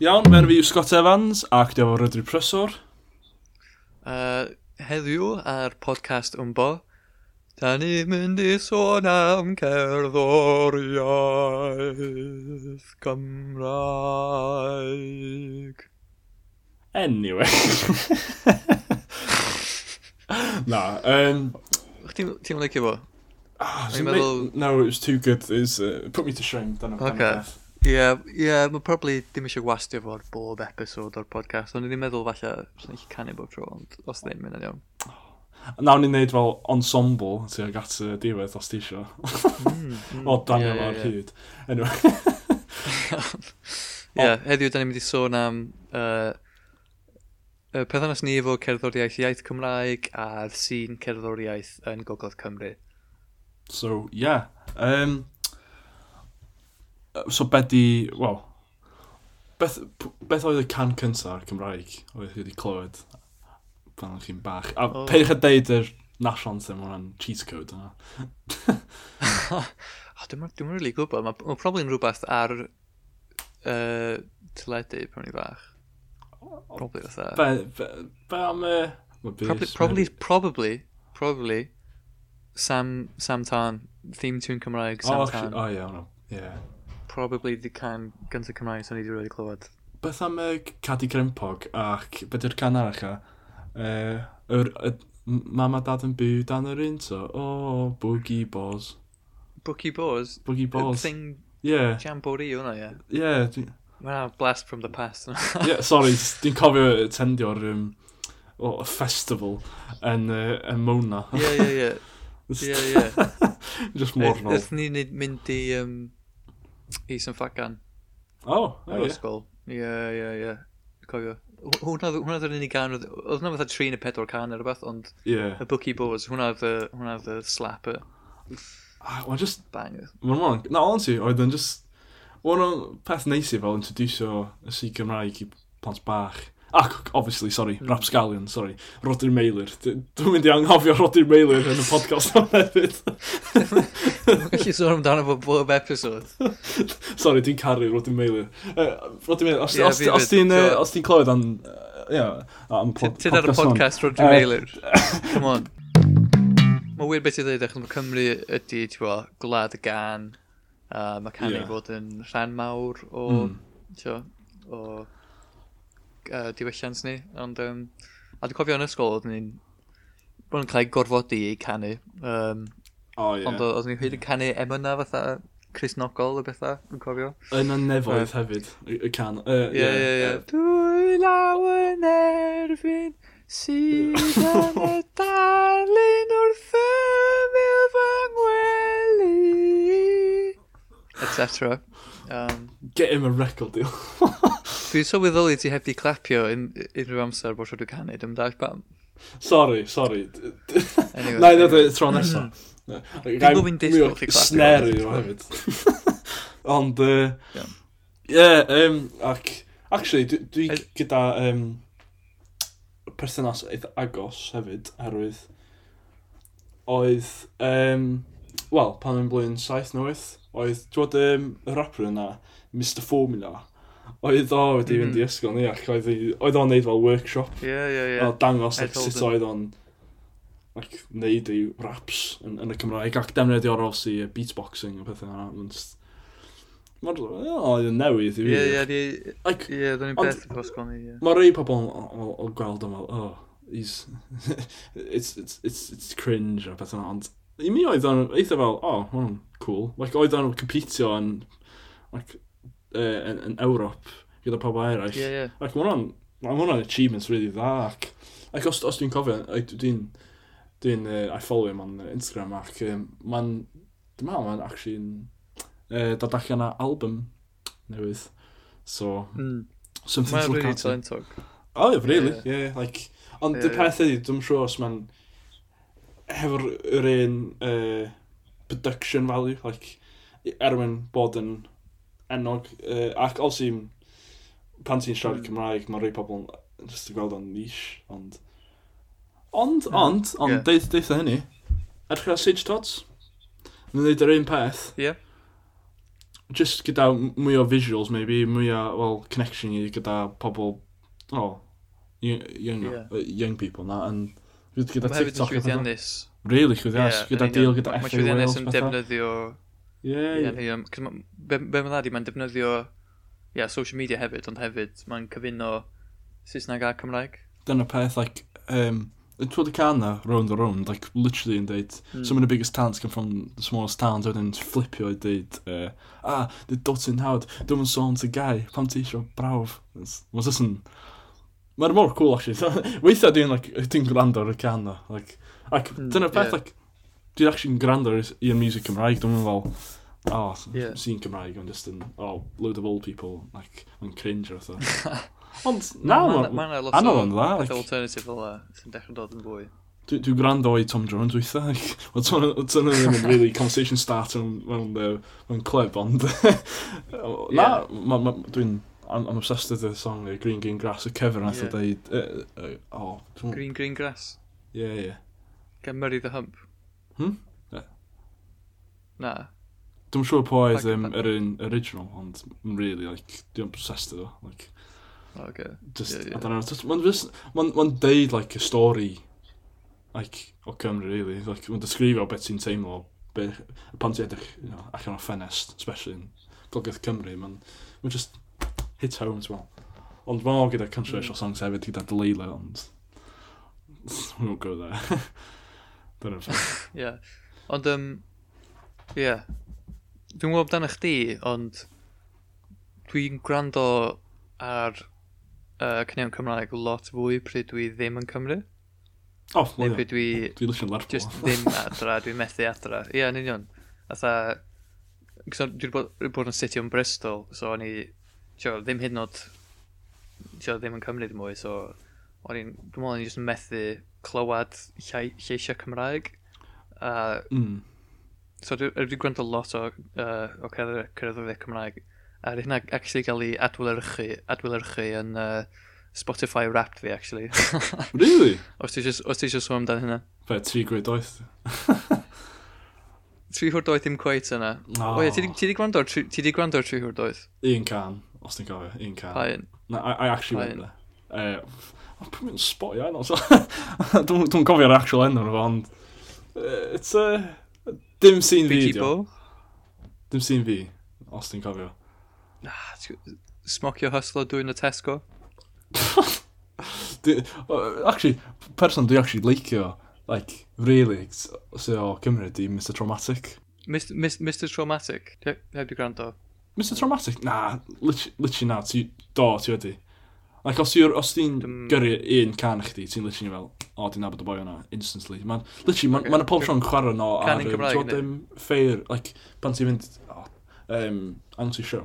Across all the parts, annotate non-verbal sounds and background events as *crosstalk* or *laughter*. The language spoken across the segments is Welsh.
Iawn, mae'n fi yw Scott Evans ac dyfo Rydri Prysor. Uh, heddiw ar podcast Ymbo, da ni mynd i sôn am cerddoriaeth Gymraeg. Anyway. *laughs* Na, um... Ti'n licio fo? Oh, I'n meddwl... No, it was too good. It's, uh, put me to shame. Dyna okay. Ie, yeah, yeah, mae probably dim eisiau wastio fo'r bob episod o'r podcast, ond ni'n meddwl falle sy'n eich canu bob tro, ond os ddim, mynd yn iawn. Oh. Nawn ni'n neud fel ensemble sy'n ag at y diwedd os ti eisiau. mm, mm, o dan Daniel yeah, yeah, ar hyd. Anyway. *laughs* Ie, yeah, heddiw da ni'n mynd i sôn am uh, y perthynas ni efo cerddoriaeth iaith Cymraeg a'r sîn cerddoriaeth yn Gogledd Cymru. So, yeah. Um, So beth di, wel, beth, beth oedd y can cyntaf Cymraeg oedd chi wedi clywed pan o'ch chi'n bach? A oh. peidiwch a deud yr national anthem o'n cheat code yna. *laughs* oh, dwi'n dwi'n really gwybod, mae ma probably'n rhywbeth ar uh, teledu pan i fach. Probably fatha. Be, be, be am y... Probably, probably, probably, probably, Sam, Sam Tan, theme tune Cymraeg, Sam oh, Tan. Oh, yeah, no. yeah probably the can gyntaf Cymraeg sy'n ni wedi wedi clywed. Beth am y Cadi Grimpog ac beth yw'r can arach a uh, yr, er, mam a dad yn byw dan yr un so, o, oh, Boogie Boz. Boogie Boz? Boogie Boz. Thing yeah. Jamboree hwnna, ie. Yeah. Ie. Mae'n blast from the past. *laughs* yeah, sorry, dwi'n cofio tendio'r um, o, oh, festival yn, uh, yn Mona. Ie, ie, ie. *laughs* Ie, ie. *laughs* Just mor mornol. Ydyn ni'n mynd i um, Ethan Fagan. Oh, oh o ie. ysgol. Ie, ie, ie. Cofio. Hwna oedd yr unig gan, oedd hwnna fatha 3 neu 4 can ar y beth, ond yeah. y bookie boards, hwnna oedd y slapper. Ah, well, just... Banger. Mae'n mwyn, na, ond ti, oedd yn just... Wel, peth neisi fel introducio y si Gymraeg i plant bach. Ac, obviously, sorry, mm. Rapscallion, sorry, Rodri Meilir. Dwi'n mynd i anghofio Rodri Meilir yn y podcast o'n hefyd. Mae'n gallu sôn amdano fo bob episod. sorry, dwi'n caru Rodri Meilir. Uh, Rodri Meilir, os, yeah, os, os ti'n uh, os ti'n clywed am... Uh, yeah, am pod, Tid ar y podcast Rodri uh, Meilir. Come on. *laughs* Mae wir beth i ddweud, achos mae Cymru ydy, ti'n bo, glad y gan. Uh, mae canu yeah. fod yn rhan mawr o... Mm. Tio, o uh, diwylliant ni, ond um, a dwi'n cofio yn ysgol, oedden ni'n bod yn cael ei gorfodi i canu. Um, oh, yeah. Ond oedden ni'n hyd yn canu emyna fatha Cresnogol o bethau, yn cofio. Yn anefoedd uh, hefyd, y can. Ie, ie, ie. Dwy law yn erfyn, sydd *laughs* yn y darlun wrth ymyl fy ngwely. Etc. Um, Get him a record deal. *laughs* Dwi'n sylweddoli ti heb di clapio unrhyw amser bod rydw i'n canu, dim dall pam. Sorry, sorry. anyway, Na, anyway. dwi'n tro nesaf. Mm. Dwi'n gwybod fi'n disgwyl chi clapio. Sneri o hefyd. *laughs* Ond, ie, uh, yeah, um, ac, actually, dwi, dwi gyda um, perthynas eitha agos hefyd, herwydd, oedd, um, wel, pan yn blwyddyn 7 9, oedd, ti'n um, y rapper yna, Mr Formula, oedd o wedi mm fynd i mm-hmm. ysgol ni ac oedd o'n neud fel workshop. Ie, ie, ie. O dangos like, sut oedd o'n like, neud ei raps yn, yn y Cymraeg ac defnyddio oros i beatboxing a pethau yna. Mae'n oedd yn newydd i fi. Ie, ie, ie, do'n i'n beth i'r ysgol ni. Mae rei pobl o gweld yma, oh, he's, *laughs* it's, it's, it's, it's cringe a pethau yna, ond i mi oedd o'n eitha fel, oh, hwn, cool. Like, oedd o'n competio yn, like, uh, yn, yn Ewrop gyda pobl eraill. Ie, yeah. Ac mae hwnna'n, mae hwnna'n achievements really dda. Ac, ac os, os dwi'n cofio, dwi'n, dwi'n, uh, I follow him on Instagram ac um, mae'n, dwi'n meddwl mae'n actually yn uh, dod allan album newydd. So, mm. something to look at. Really talentog. Oh, yeah, really, yeah, yeah. yeah like, ond yeah, y peth ydy, dwi'n siŵr os mae'n, hefo'r yr un uh, production value, like, erwyn bod yn ennog, uh, ac os i'n, pan ti'n siarad mm. Cymraeg, mae rhai pobl yn just yn gweld o'n nish, ond... Ond, yeah. ond, ond, yeah. deith, deitha hynny, edrych ar Sage Tots, yn dweud yr un peth, yeah. just gyda mwy o visuals, maybe, mwy o, well, connection i gyda pobl, oh, young, yeah. young people na, and gyda TikTok. Mae'n llwyddiannus. Really llwyddiannus. Gyda deal gyda FA Wales. Mae llwyddiannus yn defnyddio... Ie. Be mae'n ddari, mae'n defnyddio yeah, social media hefyd, ond hefyd mae'n cyfuno Saesneg a Cymraeg. Dyna peth, like, um, yn twyd y can na, round the round, like, literally yn deud, mm. some of the biggest talents come from the smallest towns, wedyn flipio i deud, uh, ah, the dotyn hawd, dwi'n sôn to guy, pam ti eisiau brawf. Mae'n sysyn, Mae'r mor cool, actually. *laughs* Weithiau dwi'n like, dwi gwrando ar y can na. Like, ac hmm, dyna'r peth, yeah. like, dwi'n actually gwrando i'r music Cymraeg. Dwi'n fel, oh, yeah. sy'n Cymraeg, ond just yn, oh, load of old people, like, yn cringe or so. *laughs* Ond, na, mae'n anodd yn dda. Like, alternative fel la, sy'n dechrau dod yn fwy. Dwi'n dwi gwrando i Tom Jones weithiau. Wel, ton ddim yn really conversation starter mewn uh, club, ond... *laughs* na, yeah. dwi'n I'm, I'm obsessed with the song uh, Green Green Grass, y cover nath yeah. o dweud... Uh, uh, oh, don't... Green Green Grass? Yeah. Yeah. Gan Murray the Hump? Hmm? Yeah. Na. Dwi'n siŵr po oedd um, yr un original, ond really, like, dwi'n obsessed efo. Like, okay. Just, yeah, yeah. I don't know, just, mae'n just, man, deud, like, a story, like, o Cymru, really. Like, mae'n disgrifio beth sy'n teimlo, be, pan ti edrych, you know, allan o ffenest, especially in Gogledd Cymru, mae'n, mae'n just, hit home, ti'n meddwl. Ond mae gyda controversial mm. songs hefyd gyda Delilah, ond... *laughs* We won't go there. Dyna ffordd. Ie. Ond, um, ie. Dwi'n gwybod amdano chdi, ond dwi'n gwrando ar uh, cynnion Cymraeg lot fwy pryd dwi ddim yn Cymru. O, oh, Neu pryd dwi... Dwi'n lysio'n lerpo. Just ddim adra, dwi'n methu adra. Ie, yeah, yn union. Atha... Dwi wedi bod, bod yn city yn Bristol, so o'n i tio, ddim hyd yn oed tio, ddim yn Cymru ddim mwy, so o'n i'n, dwi'n meddwl o'n i'n methu clywed llai, lleisiau Cymraeg. A, mm. So dwi, wedi gwrando lot o, uh, o cerddoriaeth Cymraeg, a rydyn hynna actually gael ei adwylyrchu, adwylyrchu yn uh, Spotify Wrapped fi, actually. *laughs* really? Os ti eisiau sôn amdan hynna. Fe, tri gwyd oeth. *laughs* tri hwrdoeth ddim cweith yna. Oh. O ie, ti wedi gwrando ar tri hwrdoeth? Un can. Os ti'n gofio, un can. Pa un? Na, I, I actually went there. Uh, Pwy mynd spoi don't Dwi'n cofio'r actual enw nhw, ond... Uh, it's a... Uh, dim sy'n fi. Dim sy'n fi, os ti'n cofio. Na, smocio hustler dwi'n y Tesco. *laughs* actually, person dwi actually leicio, like, really, so Cymru, di Mr Traumatic. Mr, Mr, Mr Traumatic? Heb di gwrando? Mr Traumatic? Na, literally, literally na, ti, do, ti wedi. Like, os ti'n os ti'n mm. gyrru un can chdi, ti'n literally fel, o, oh, ti'n nabod y boi yna, instantly. Ma'n, literally, mae'n ma'n ma pob tro'n chwarae no ar y tod ddim ffeir, like, pan ti'n mynd, oh, um, anti show.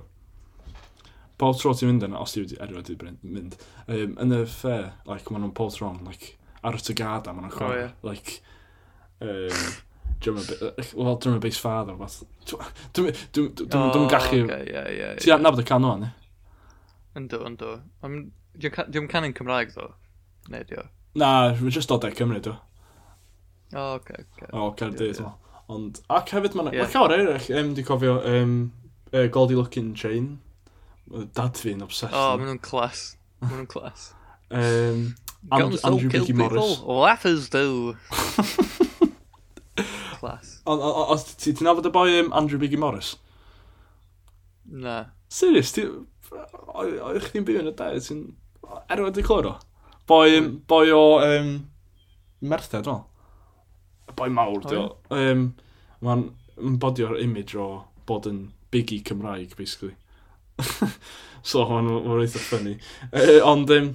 Pob tro ti'n mynd yna, os ti wedi erioed i mynd, um, yn y fair, like, maen nhw'n pob tro'n, like, ar y tygada, maen nhw'n chwarae, oh, yeah. like, um, drummer, well, drummer bass father, o'r fath. Dwi'n oh, gallu... Ti ar nabod y can o'n, e? Ynddo, ynddo. Dwi'n canu'n Cymraeg, ddo? Neu dio? Na, rwy'n just dod e Cymru, dwi. O, oce, oce. O, Cerdydd, o. Ond, ac hefyd, mae'n yeah. llawer eraill, em, di cofio, um, uh, Goldie Looking Chain. Dad fi'n obsessed. O, maen nhw'n clas. Maen nhw'n clas. um, *laughs* Guns Andrew Bicky Morris. People, laughers do. *laughs* Clas. Os ti'n nabod y boi um, Andrew Biggie Morris? Na. Serius, ti... O'ch chdi'n byw yn y de, ti'n... Erwyd i clywed o? Boi, mm. boi o... Um, Merthed, dwi'n meddwl. Boi mawr, dwi'n meddwl. Um, Mae'n ma bodio'r image o bod yn Biggie Cymraeg, basically. *laughs* so, mae'n ma eitha ffynnu. Uh, ond, um,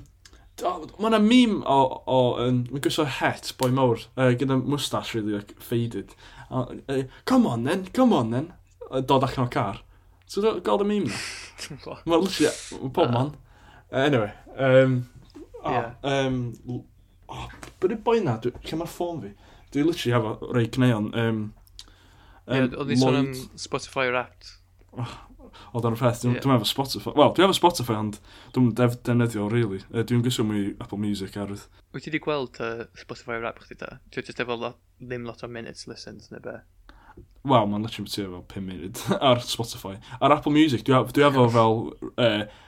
Mae yna mîm o, o um, mi gwisgo het boi mawr, uh, gyda moustache really like, faded. Uh, uh, come on then, come on then. Uh, dod allan o car. So, gael y mîm na. Mae'n lysio, mae pob man. Uh, anyway, um, oh, yeah. um, oh, byd y boi na, lle mae'r ffôn fi? Dwi literally hefo rei cneuon. Um, um, yeah, oedd ni sôn am Spotify Wrapped. Oh, o dan y peth. Dwi'n yeah. dwi efo Spotify. Wel, dwi'n efo Spotify, ond dwi'n def defnyddio, really. Uh, dwi'n gysio mwy Apple Music arwydd. Wyt ti wedi gweld uh, Spotify rap chdi da? Dwi'n just efo lot, ddim lot o minutes listened, neu be? Wel, mae'n literally ti efo 5 munud *laughs* ar Spotify. Ar Apple Music, dwi, dwi efo fel... Uh,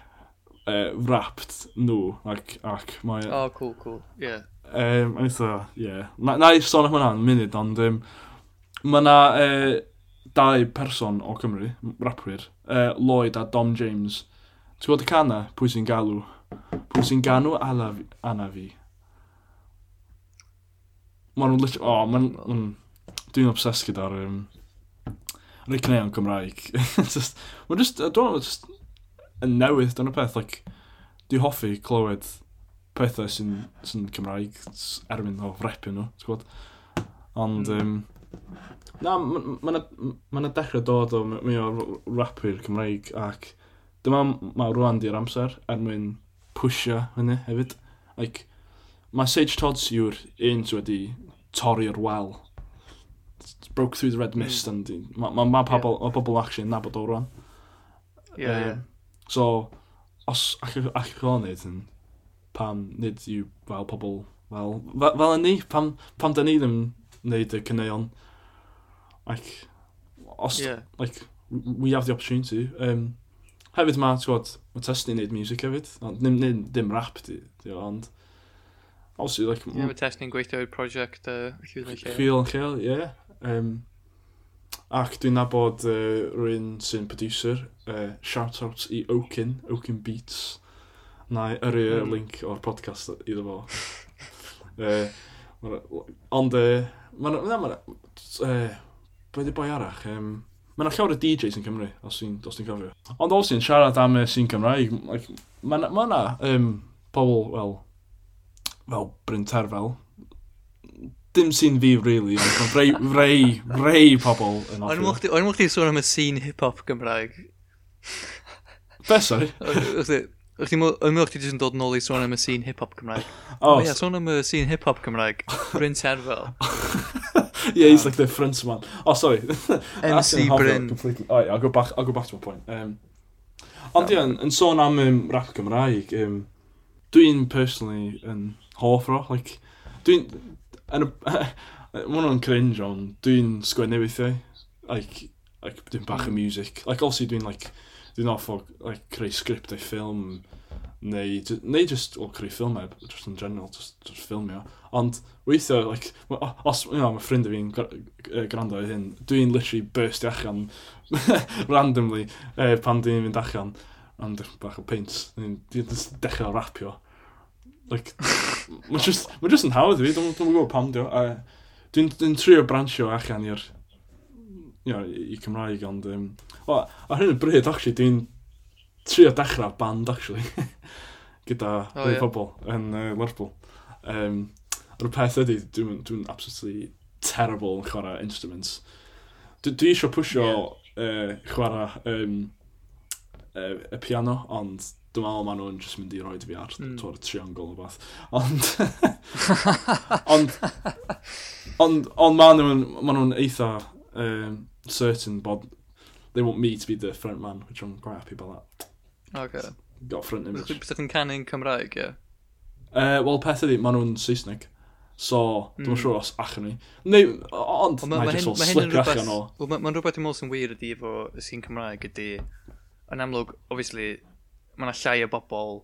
uh, wrapped nhw ac, ac mae... Oh, cool, cool, yeah. Um, eitha, yeah. Na, na i sôn am hwnna'n munud, ond um, mae yna uh, dau person o Cymru, rapwyr, uh, Lloyd a Dom James. Ti'n gwybod y cana? Pwy sy'n galw? Pwy sy'n ganw ala fi, ana fi? Mae nhw'n literally... O, oh, mae'n... Mm, dwi'n obsessed gyda'r... Um, Ricneu o'n Cymraeg. *laughs* just, mae'n just... I don't know, just... Yn newydd, dyna peth, like... Dwi'n hoffi clywed pethau sy'n sy Cymraeg erbyn o frepio nhw, ti'n gwybod? Ond, um, Na, mae'n yna ma ma dechrau dod o mi o rapwyr Cymraeg ac dyma mae rwan di'r amser er mwyn pwysio hynny hefyd. Like, mae Sage Todds yw'r un sydd wedi torri'r wel. Broke through the red mist. Mm. And, mae ma, ma pobl, yeah. pobl actually yn nabod o rwan. Yeah, um, yeah. So, os allwch chi o'n neud yn pam nid yw fel pobl, fel, fel, fel yn ni, pam, pam da ni ddim wneud y cyneuon. Like, os, yeah. like, we have the opportunity. Um, hefyd mae, ti'n gwybod, mae Tesni'n wneud music hefyd. Dim, dim, dim rap, di, di ond... Also, like... Yeah, mae Tesni'n gweithio i'r prosiect uh, Chwil yn Lleol. Chwil yn Lleol, ie. Yeah. Um, ac dwi'n nabod uh, rhywun sy'n producer. Uh, shout out i Oaken, Oaken Beats. Na, i yr mm. link o'r podcast iddo fo. *laughs* uh, ond, uh, Mae'n... Mae'n... uh, Be di boi arach? Um, Mae llawer o DJs yn Cymru, os ti'n ti cofio. Ond os ti'n siarad am y sy'n Cymraeg, like, mae yna um, pobl, wel, fel Bryn Terfel, dim sy'n fi, really, ond rei, rei, rei pobl yn offi. O'n mwch ti sôn am y sy'n hip-hop Gymraeg? Be, sorry? Ydych chi'n meddwl chdi jyst yn dod nôl i sôn am y sîn hip-hop Cymraeg? Oh, oh yeah, sôn am y sîn hip-hop Cymraeg. *laughs* Bryn Terfel. yeah, he's like the front man. Oh, sorry. *laughs* MC Bryn. Completely. Oh, yeah, I'll go back, I'll go back to my point. Um, Ond ie, yn sôn am um, rap Cymraeg, um, dwi'n personally yn hoff ro. Like, dwi'n... *laughs* Mae hwnnw'n cringe ond dwi'n sgwennu weithiau. Like, like, dwi'n bach hmm. o music. Like, obviously dwi'n like, dwi'n offo like, creu sgript neu ffilm, neu, neu just, o, creu ffilmau, e, just in general, just, just ffilmio. Ond weithio, like, os, you know, mae ffrind fi'n gwrando i hyn, dwi'n literally burst allan, *laughs* randomly, eh, pan dwi'n mynd allan, ond bach o paint, dwi'n dechrau rapio. Like, mae'n just, ma just yn hawdd i fi, dwi'n dwi gwybod pam dwi'n, dwi'n dwi trio branchio allan i'r you know, i Cymraeg, ond... Um, o, ar hyn y bryd, actually, dwi'n trio dechrau band, actually, *laughs* gyda oh, yeah. pobl yn uh, Lerpwl. Um, Ond y peth ydy, dwi'n dwi, absolutely terrible yn chwarae instruments. Dwi, dwi eisiau pwysio yeah. uh, chwarae um, uh, y piano, ond dwi'n meddwl maen nhw'n just mynd i roi fi ar mm. tor triongl o beth. *laughs* *laughs* Ond, ond, ond, ond maen nhw'n ma nhw eitha um, certain bod they want me to be the front man, which I'm quite happy about that. Okay. Got front image. Beth yn canu'n Cymraeg, ie? Yeah? Uh, Wel, peth ydi, maen nhw'n Saesneg. So, mm. dwi'n siŵr os achan ni. Neu, ond, well, mae jyst o'n slip allan o. Wel, mae'n rhywbeth dwi'n meddwl sy'n wir ydi efo y sy'n Cymraeg ydi, yn amlwg, obviously, mae yna llai o bobl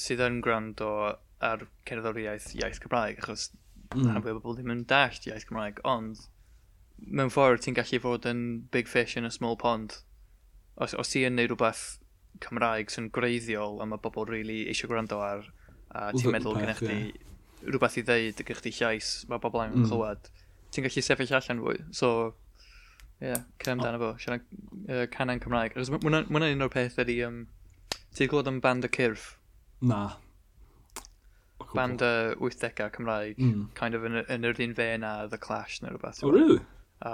sydd yn gwrando ar cerddoriaeth iaith Cymraeg, achos mm. rhan fwy o bobl ddim yn dallt iaith Cymraeg, ond mewn ffordd ti'n gallu fod yn big fish in a small pond. Os, os ti yn neud rhywbeth Cymraeg sy'n greiddiol a mae bobl really eisiau gwrando ar a ti'n meddwl gyda chdi yeah. rhywbeth i ddeud gyda chdi llais mae bobl angen mm. clywed ti'n gallu sefyll allan fwy so ie yeah, cem dan efo siarad uh, canan Cymraeg achos mwna un o'r peth ydi um, ti'n gwybod am band y cyrff na band y 80au Cymraeg mm. kind of yn, yn yr un fe na The Clash neu rhywbeth oh really? A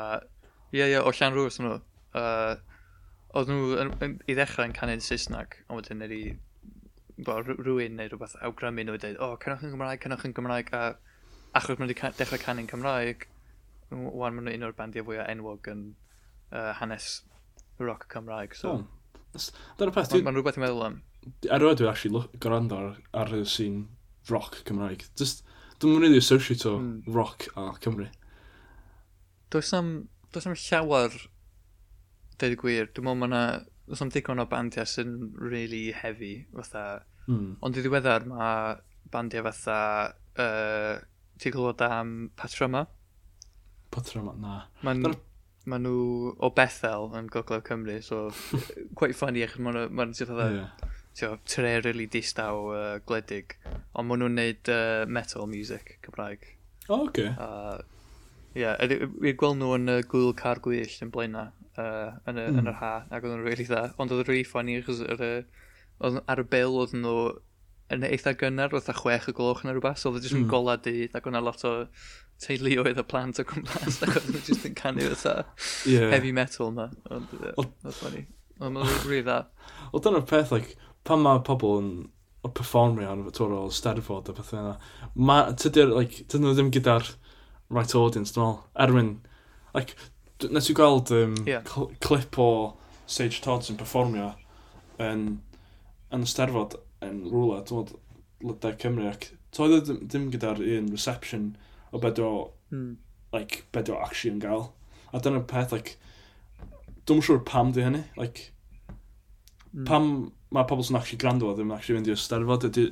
ie, ie, o Llan rhywbeth nhw. Uh, oedd nhw yn, yn, i ddechrau'n canu'n Saesneg, ond wedyn ydi bo, rhywun neu rhywbeth awgrymu nhw i dweud, o, oh, cynnwch yn Gymraeg, cynnwch yn Gymraeg, a achos maen nhw wedi dechrau canu'n Cymraeg, wan maen nhw un o'r bandiau fwyaf enwog yn uh, hanes rock Cymraeg. So, hmm. oh. Dyna peth... Mae'n ma, ma rhywbeth i'n meddwl am. Ar roed dwi actually gwrando ar, ar y sîn rock Cymraeg. Just, dwi'n mynd i associate o mm. rock a Cymru does am, does am llawer, dweud y gwir, dwi'n meddwl mae yna, does am digon o bandiau sy'n really heavy, fatha. Mm. Ond i ddiweddar mae bandiau fatha, uh, ti'n gwybod am Patrama? Patrama, na. Ma'n, Dar... ma nhw o Bethel yn Gogledd Cymru, so *laughs* quite funny achos ma'n, ma ti'n fatha, yeah. Tio, tre really distaw uh, gledig, ond maen nhw'n neud uh, metal music Cymraeg. O, oh, okay. Uh, yeah, i'r gweld nhw yn y gwyl car gwyllt yn blaenau uh, yn, y, mm. yn hmm. yr ha, ac oedd nhw'n really dda. Ond oedd yn really funny, achos oedd ar y bel oedd nhw yn eitha gynnar, oedd a chwech y gloch neu rhywbeth, so oedd jyst yn mm. gola dydd, ac oedd yna lot o teuluoedd y plant o gwmpas, ac oedd nhw jyst yn canu fatha yeah. heavy metal yma. Ond, uh, oedd funny. Ond oedd yn really dda. Oedd dyna'r peth, like, pan mae pobl yn performio ar y tŵr o Steddfod a pethau yna, tydy'r, like, dyn nhw ddim gyda'r right audience, dwi'n meddwl. Erwin, like, nes i gweld um, yeah. cl clip o Sage Todd sy'n performio yn, yn ysterfod yn rwla, dwi'n meddwl, Lydau Cymru, ac toedd ddim, ddim gyda'r un reception o beth o, mm. like, beth o actually yn gael. A dyna'r peth, like, dwi'n siŵr pam di hynny, like, mm. pam mae pobl sy'n actually grando a ddim actually mynd i ysterfod, ydy...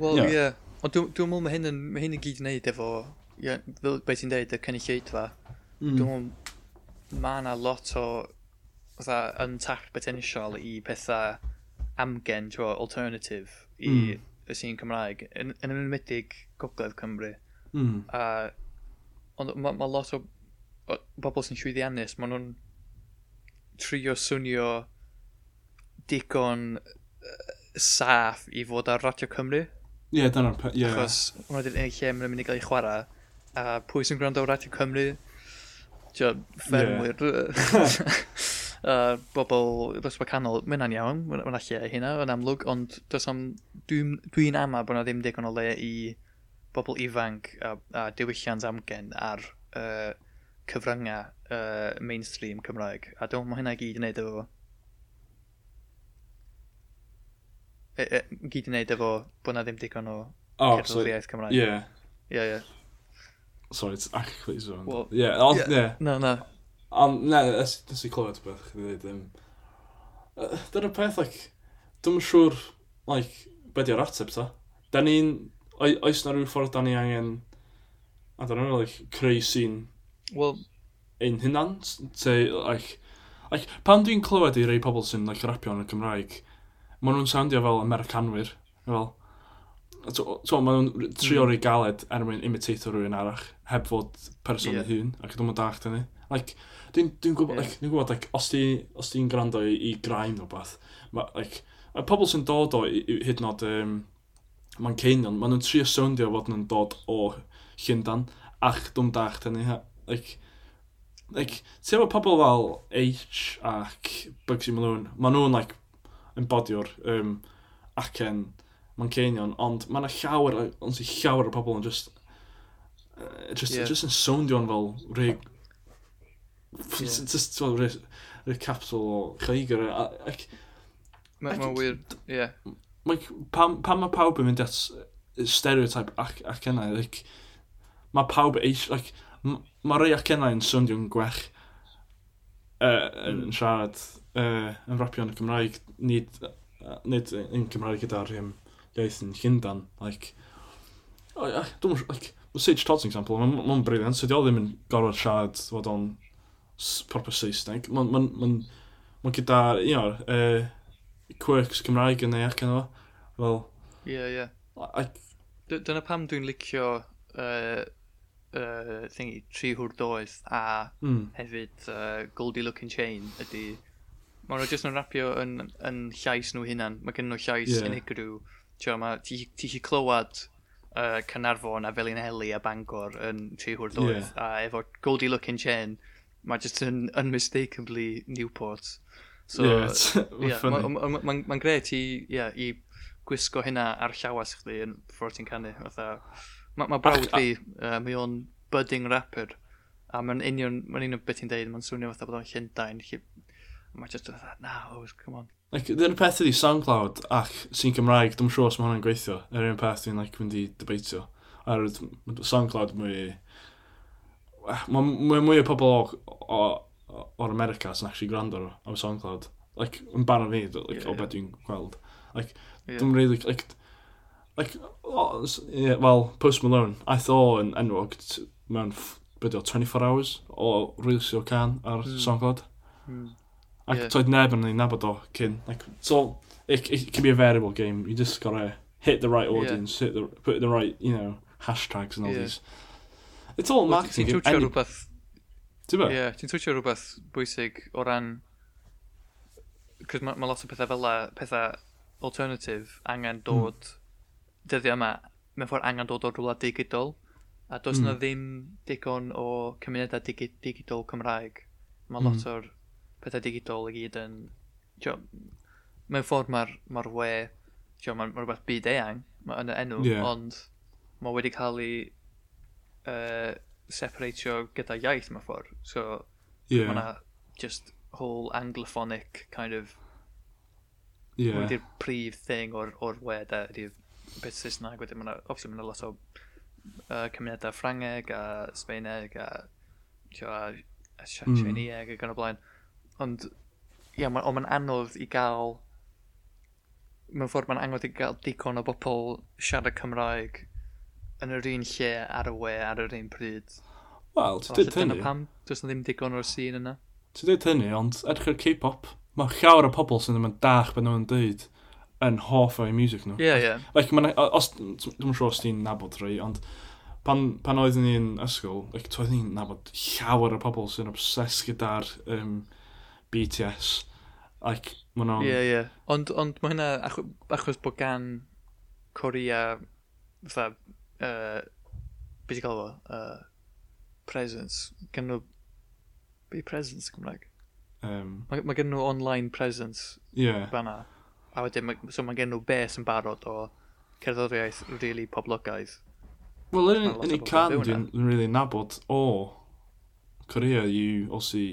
Wel, ie. Yeah. Ond dwi'n dwi meddwl mae hyn, yn, mae hyn yn gyd i wneud efo, yeah, fel beth ti'n deud, y cynulleidfa. Mm. Dwi'n meddwl mae yna lot o fatha, untapped potential i pethau amgen, tro, alternative i mm. y sîn Cymraeg, yn, yn ymwneud Gogledd Cymru. Mm. A, ond mae ma lot o, o bobl sy'n llwyddiannus, maen nhw'n trio swnio digon uh, saff i fod ar Radio Cymru. Ie, dyna'r peth. Ie. Achos hwnna di'r unig lle mae'n mynd i gael ei chwarae. A pwy sy'n gwrando o Radio Cymru? Tio, ffermwyr. Uh, *laughs* *laughs* bobl ddosfa canol, mae'n iawn, mae'n lle hynna yn amlwg, ond am, dwi'n dwi ama bod yna ddim digon o le i bobl ifanc a, a diwylliant amgen ar uh, cyfryngau uh, mainstream Cymraeg. A dwi'n meddwl mae hynna i gyd yn neud efo. e, e, gyd i wneud efo bod na ddim digon o oh, cerddoriaeth Cymraeg. Yeah. Ie, ie. Sorry, it's actually so. Well, yeah, I'll, yeah, yeah. No, no. Um, Ond, ne, nes i clywed beth, chi ddweud, um, dyna'r peth, like, dwi'n siŵr, like, be di'r ateb ta. Da ni'n, oes na rhyw ffordd da ni angen, a da ni'n, like, creu sy'n... Wel... Ein hunan, te, like, like, pan dwi'n clywed i rei pobl sy'n, like, rapio yn y Cymraeg, maen nhw'n soundio fel Americanwyr. Fel, so, so maen nhw'n trio mm. rei galed er mwyn imitator rhywun arall, heb fod person yeah. hun, ac dwi'n dach dyn. Like, dwi'n dwi gwybod, yeah. like, dwi gwybod like, os ti'n ti gwrando i, i graim o beth, ma, like, a pobl sy'n dod o hyd yn oed um, Manceinion, maen nhw'n trio soundio fod nhw'n dod o Llyndan, ac dwi'n dach dyn ni. Like, like, ti'n efo pobl fel H ac Bugsy Malone, maen nhw'n like, yn bodiwr um, ac yn Mancenion, ond mae yna llawer, ond sy'n llawer o pobl yn just, uh, just, yeah. just yn soundio'n fel rhai, yeah. *laughs* just fel rhai, rhai capsule o Chaigar. Mae'n ma wir, ie. Pam mae pawb yn mynd at stereotype ac, ac yna, like, mae pawb eisiau, like, mae rei ac yna yn soundio'n gwech uh, yn hmm. siarad uh, yn rapio yn y Cymraeg, nid, uh, nid yn Cymraeg gyda'r um, iaith yn Llyndan. Like, oh, yeah, dwi'n like, Sage Todd's example, mae'n ma, ma briliant, so di o ddim yn gorfod siarad fod o'n proper Saesneg. Mae'n ma, ma, ma gyda, you know, uh, quirks Cymraeg yn ei ac yn efo. Fel... Ie, ie. Dyna pam dwi'n licio uh, uh, thingy, tri hwrdoedd a mm. hefyd uh, Goldie Looking Chain ydy Mae nhw jyst yn rapio yn, yn llais nhw hunan. Mae gen nhw llais yeah. unigryw. Mae Ti chi clywed uh, Cynarfon a Felinheli a Bangor yn tri hwrdoedd. Yeah. A efo Goldie Looking Chain, mae jyst yn unmistakably Newport. So, yeah, yeah, Mae'n ma, ma, ma, ma gret i, yeah, i gwisgo hynna ar llawas chdi yn ffordd ti'n canu. Mae ma brawd fi, uh, mae o'n budding rapper. A mae'n union, mae'n union beth ti'n deud, mae'n swnio fatha bod o'n Llundain, Mae just yn dweud, na, oes, come on. Like, Dyna'r peth ydi SoundCloud ac sy'n Cymraeg, dwi'n siŵr os mae hwnna'n gweithio. Yr un peth dwi'n like, mynd i debeitio. Ar SoundCloud mwy... Mae mwy, mwy o pobl o, o, o'r America sy'n actually gwrando ar, ar SoundCloud. Like, yn barn fi, like, yeah, o beth dwi'n gweld. Like, yeah. dwi'n really, like, like, oh, yeah, well, Post Malone, I thought yn enwog mewn, beth o, 24 hours o rwysio can ar mm. SoundCloud. Mm. Ac yeah. toedd neb yn ei nabod o cyn. Like, so, it, it can be a variable game. You just gotta hit the right audience, yeah. hit the, put the right, you know, hashtags and all yeah. these. It's all marketing. Ti'n twtio rhywbeth... Ti'n ba? Ie, ti'n twtio rhywbeth bwysig o ran... Cos mae ma lot o pethau fel pethau alternative angen hmm. dod mm. dyddiau yma. mewn ffordd angen dod o rhywle digidol. A does mm. na hmm. ddim digon o cymunedau digi digidol Cymraeg. Mae mm. lot o'r pethau digidol i gyd yn... Tio, mewn ffordd mae'r ma we, tio, mae'n ma rhywbeth byd eang ma, yn y enw, yeah. ond mae wedi cael ei uh, separatio gyda iaith mewn ffordd. So, yeah. mae yna just whole anglophonic kind of yeah. wedi'r prif thing o'r, or we da ydy'r beth Saesneg wedyn mae'n obviously mae'n lot o uh, cymunedau Ffrangeg a Sbeineg a, tio, a, a Sianieg mm. ac yn y blaen Ond, ia, ma, ond mae'n anodd i gael... Mewn ffordd mae'n anodd i gael digon o bobl siarad Cymraeg yn yr un lle ar y we ar yr un pryd. Wel, ti'n dweud hynny. Pam, does na ddim digon o'r sîn yna. Ti dweud hynny, ond edrych ar K-pop, mae llawer o pobl sy'n ddim yn dach beth nhw'n dweud yn hoff o'i music nhw. Ie, yeah, ie. Yeah. Like, man, os, dwi'n siŵr os ti'n nabod rhai, ond pan, pan oeddwn ni'n ysgol, like, oeddwn ni'n nabod llawer o pobl sy'n obses gyda'r um, BTS. Like, mae nhw'n... Ie, yeah, ie. Yeah. Ond, ond mae hynna, achos, achos bod gan Corea, fatha, uh, beth i gael fo? Uh, presence. Gan nhw... Be presence Cymraeg? Um, mae ma gen nhw online presence. Yeah. Fanna. A wedyn, ma, so mae gen nhw bes yn barod o cerddoriaeth really poblogaidd. Wel, yn ei can, dwi'n really nabod o Korea yw os i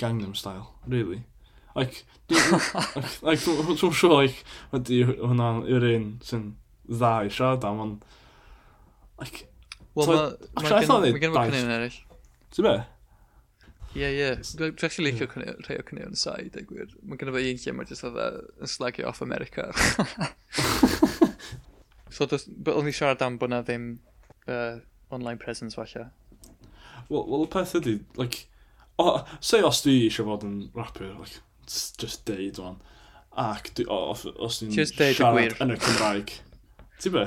Gangnam Style, really. Like, *laughs* like, like, dwi'n siŵr, like, ydy hwnna yw'r un sy'n dda i siarad am, ond, like, Wel, mae gen i cynnig eraill. Ti'n be? Ie, ie. Dwi'n gallu licio rhai o cynnig yn sai, dweud gwir. Mae gen i fe un lle mae jyst oedd yn slagio off America. *laughs* so, o'n i siarad am bod na ddim uh, online presence falle. Wel, well, y peth ydy, like, O, se os dwi eisiau fod yn rapper, like, just deud o'n. Ac dwi, o, os dwi'n siarad yn y Cymraeg. Ti be?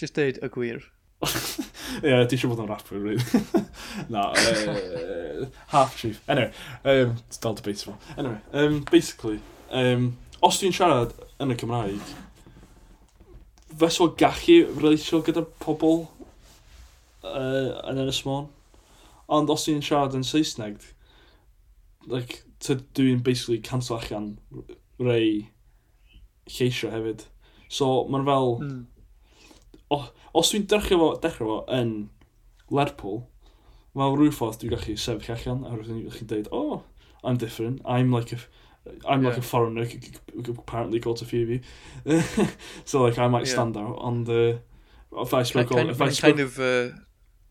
Just deud y gwir. *laughs* Ie, yeah, di eisiau bod yn rapper, really. *laughs* Na, uh, half chief. Anyway, um, it's dal debatable. Anyway, um, basically, um, os dwi'n siarad yn y Cymraeg, fes o gallu relatio gyda pobl uh, yn Ynys Môn. Ond os ti'n siarad yn Saesneg, like, dwi'n basically cancel allan rei lleisio hefyd. So, mae'n fel... Mm. Os dwi'n dechrau fo, dechrau fo yn Lerpwl, fel rhyw ffordd dwi'n gallu sefyll allan a rwy'n gallu dweud, oh, I'm different, I'm like a, I'm yeah. like a foreigner, apparently got a few of you. so like, I might stand yeah. out, ond uh, if I spoke... Kind, on, if kind, I spoke... kind of, uh,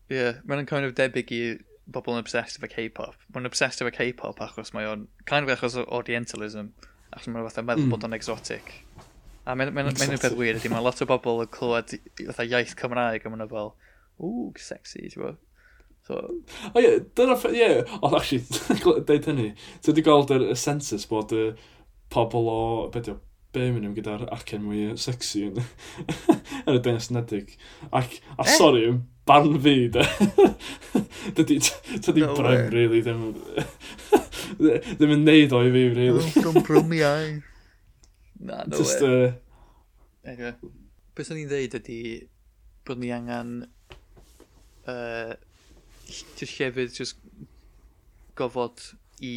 yeah, mae'n kind of debyg i bobl yn obsessed efo K-pop. Mae'n obsessed efo K-pop achos mae o'n, kind of achos o orientalism, achos mae'n fatha meddwl mm. bod o'n exotic. A mae'n mae, mae, mae peth wir ydy, mae lot o bobl yn clywed fatha iaith Cymraeg a mae'n fel, ooh, sexy, ti'n bod? So... O oh, ie, yeah, dyna, ie, yeah. ond actually, *laughs* dweud hynny, ti wedi gweld y census bod y pobl o, beth yw, Birmingham gyda'r acen mwy sexy yn, *laughs* yn y Denas Nedig. Ac, a eh? sori, yn barn fi, de. *laughs* Dydy, dydy no brem, way. really, ddim, *laughs* ddim yn neud o i fi, really. Rwm, rwm, iau. Na, no Just, way. Uh... Okay. Beth o'n i'n dweud ydy bod ni angen uh, just llefydd just gofod i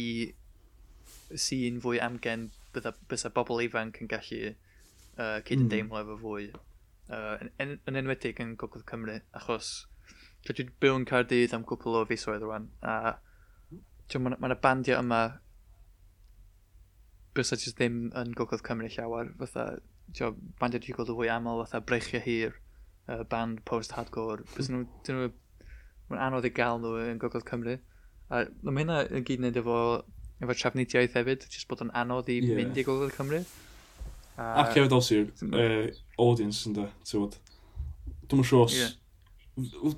sy'n fwy amgen bydda, bydda bobl ifanc yn gallu uh, cydymdeimlo mm. efo fwy. Uh, yn, en, yn enwedig yn Gogledd Cymru, achos dwi wedi byw yn Cardydd am gwbl o fisoedd rwan, a mae yna ma bandiau yma bysa jyst ddim yn Gogledd Cymru llawer, fatha, tio, bandiau dwi'n gweld y fwy aml, fatha Breichio Hir, uh, band post-hardcore, bys hmm. nhw, dyn nhw, mae'n anodd i gael nhw yn Gogledd Cymru. A mae hynna yn gyd wneud efo efo trafnidiaeth hefyd, jyst bod yn anodd i yeah. mynd i Gogledd Cymru. Uh, Ac hefyd os i'r uh, audience ynddo, ti'n bod. Dwi'n siŵr os... Wel,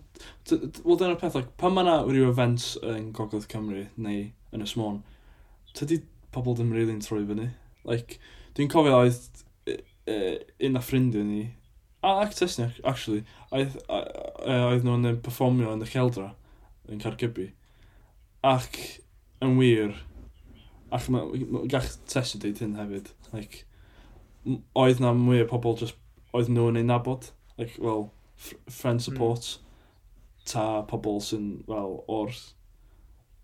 dyna'r peth, like, pan mae'na rhyw events yn Gogledd Cymru neu yn y Smôn, tydi pobl ddim rili'n troi fyny. Like, dwi'n cofio oedd un a ffrindiau ni, a ac Tesniach, actually, oedd, oedd nhw'n performio yn y Celdra, yn Cargybi. Ac yn wir, Ac mae gall tesio dweud hyn hefyd. Like, oedd na mwy o pobl just, oedd nhw'n ei nabod. Like, well, friend hmm. support. Mm. Ta pobl sy'n, well, o'r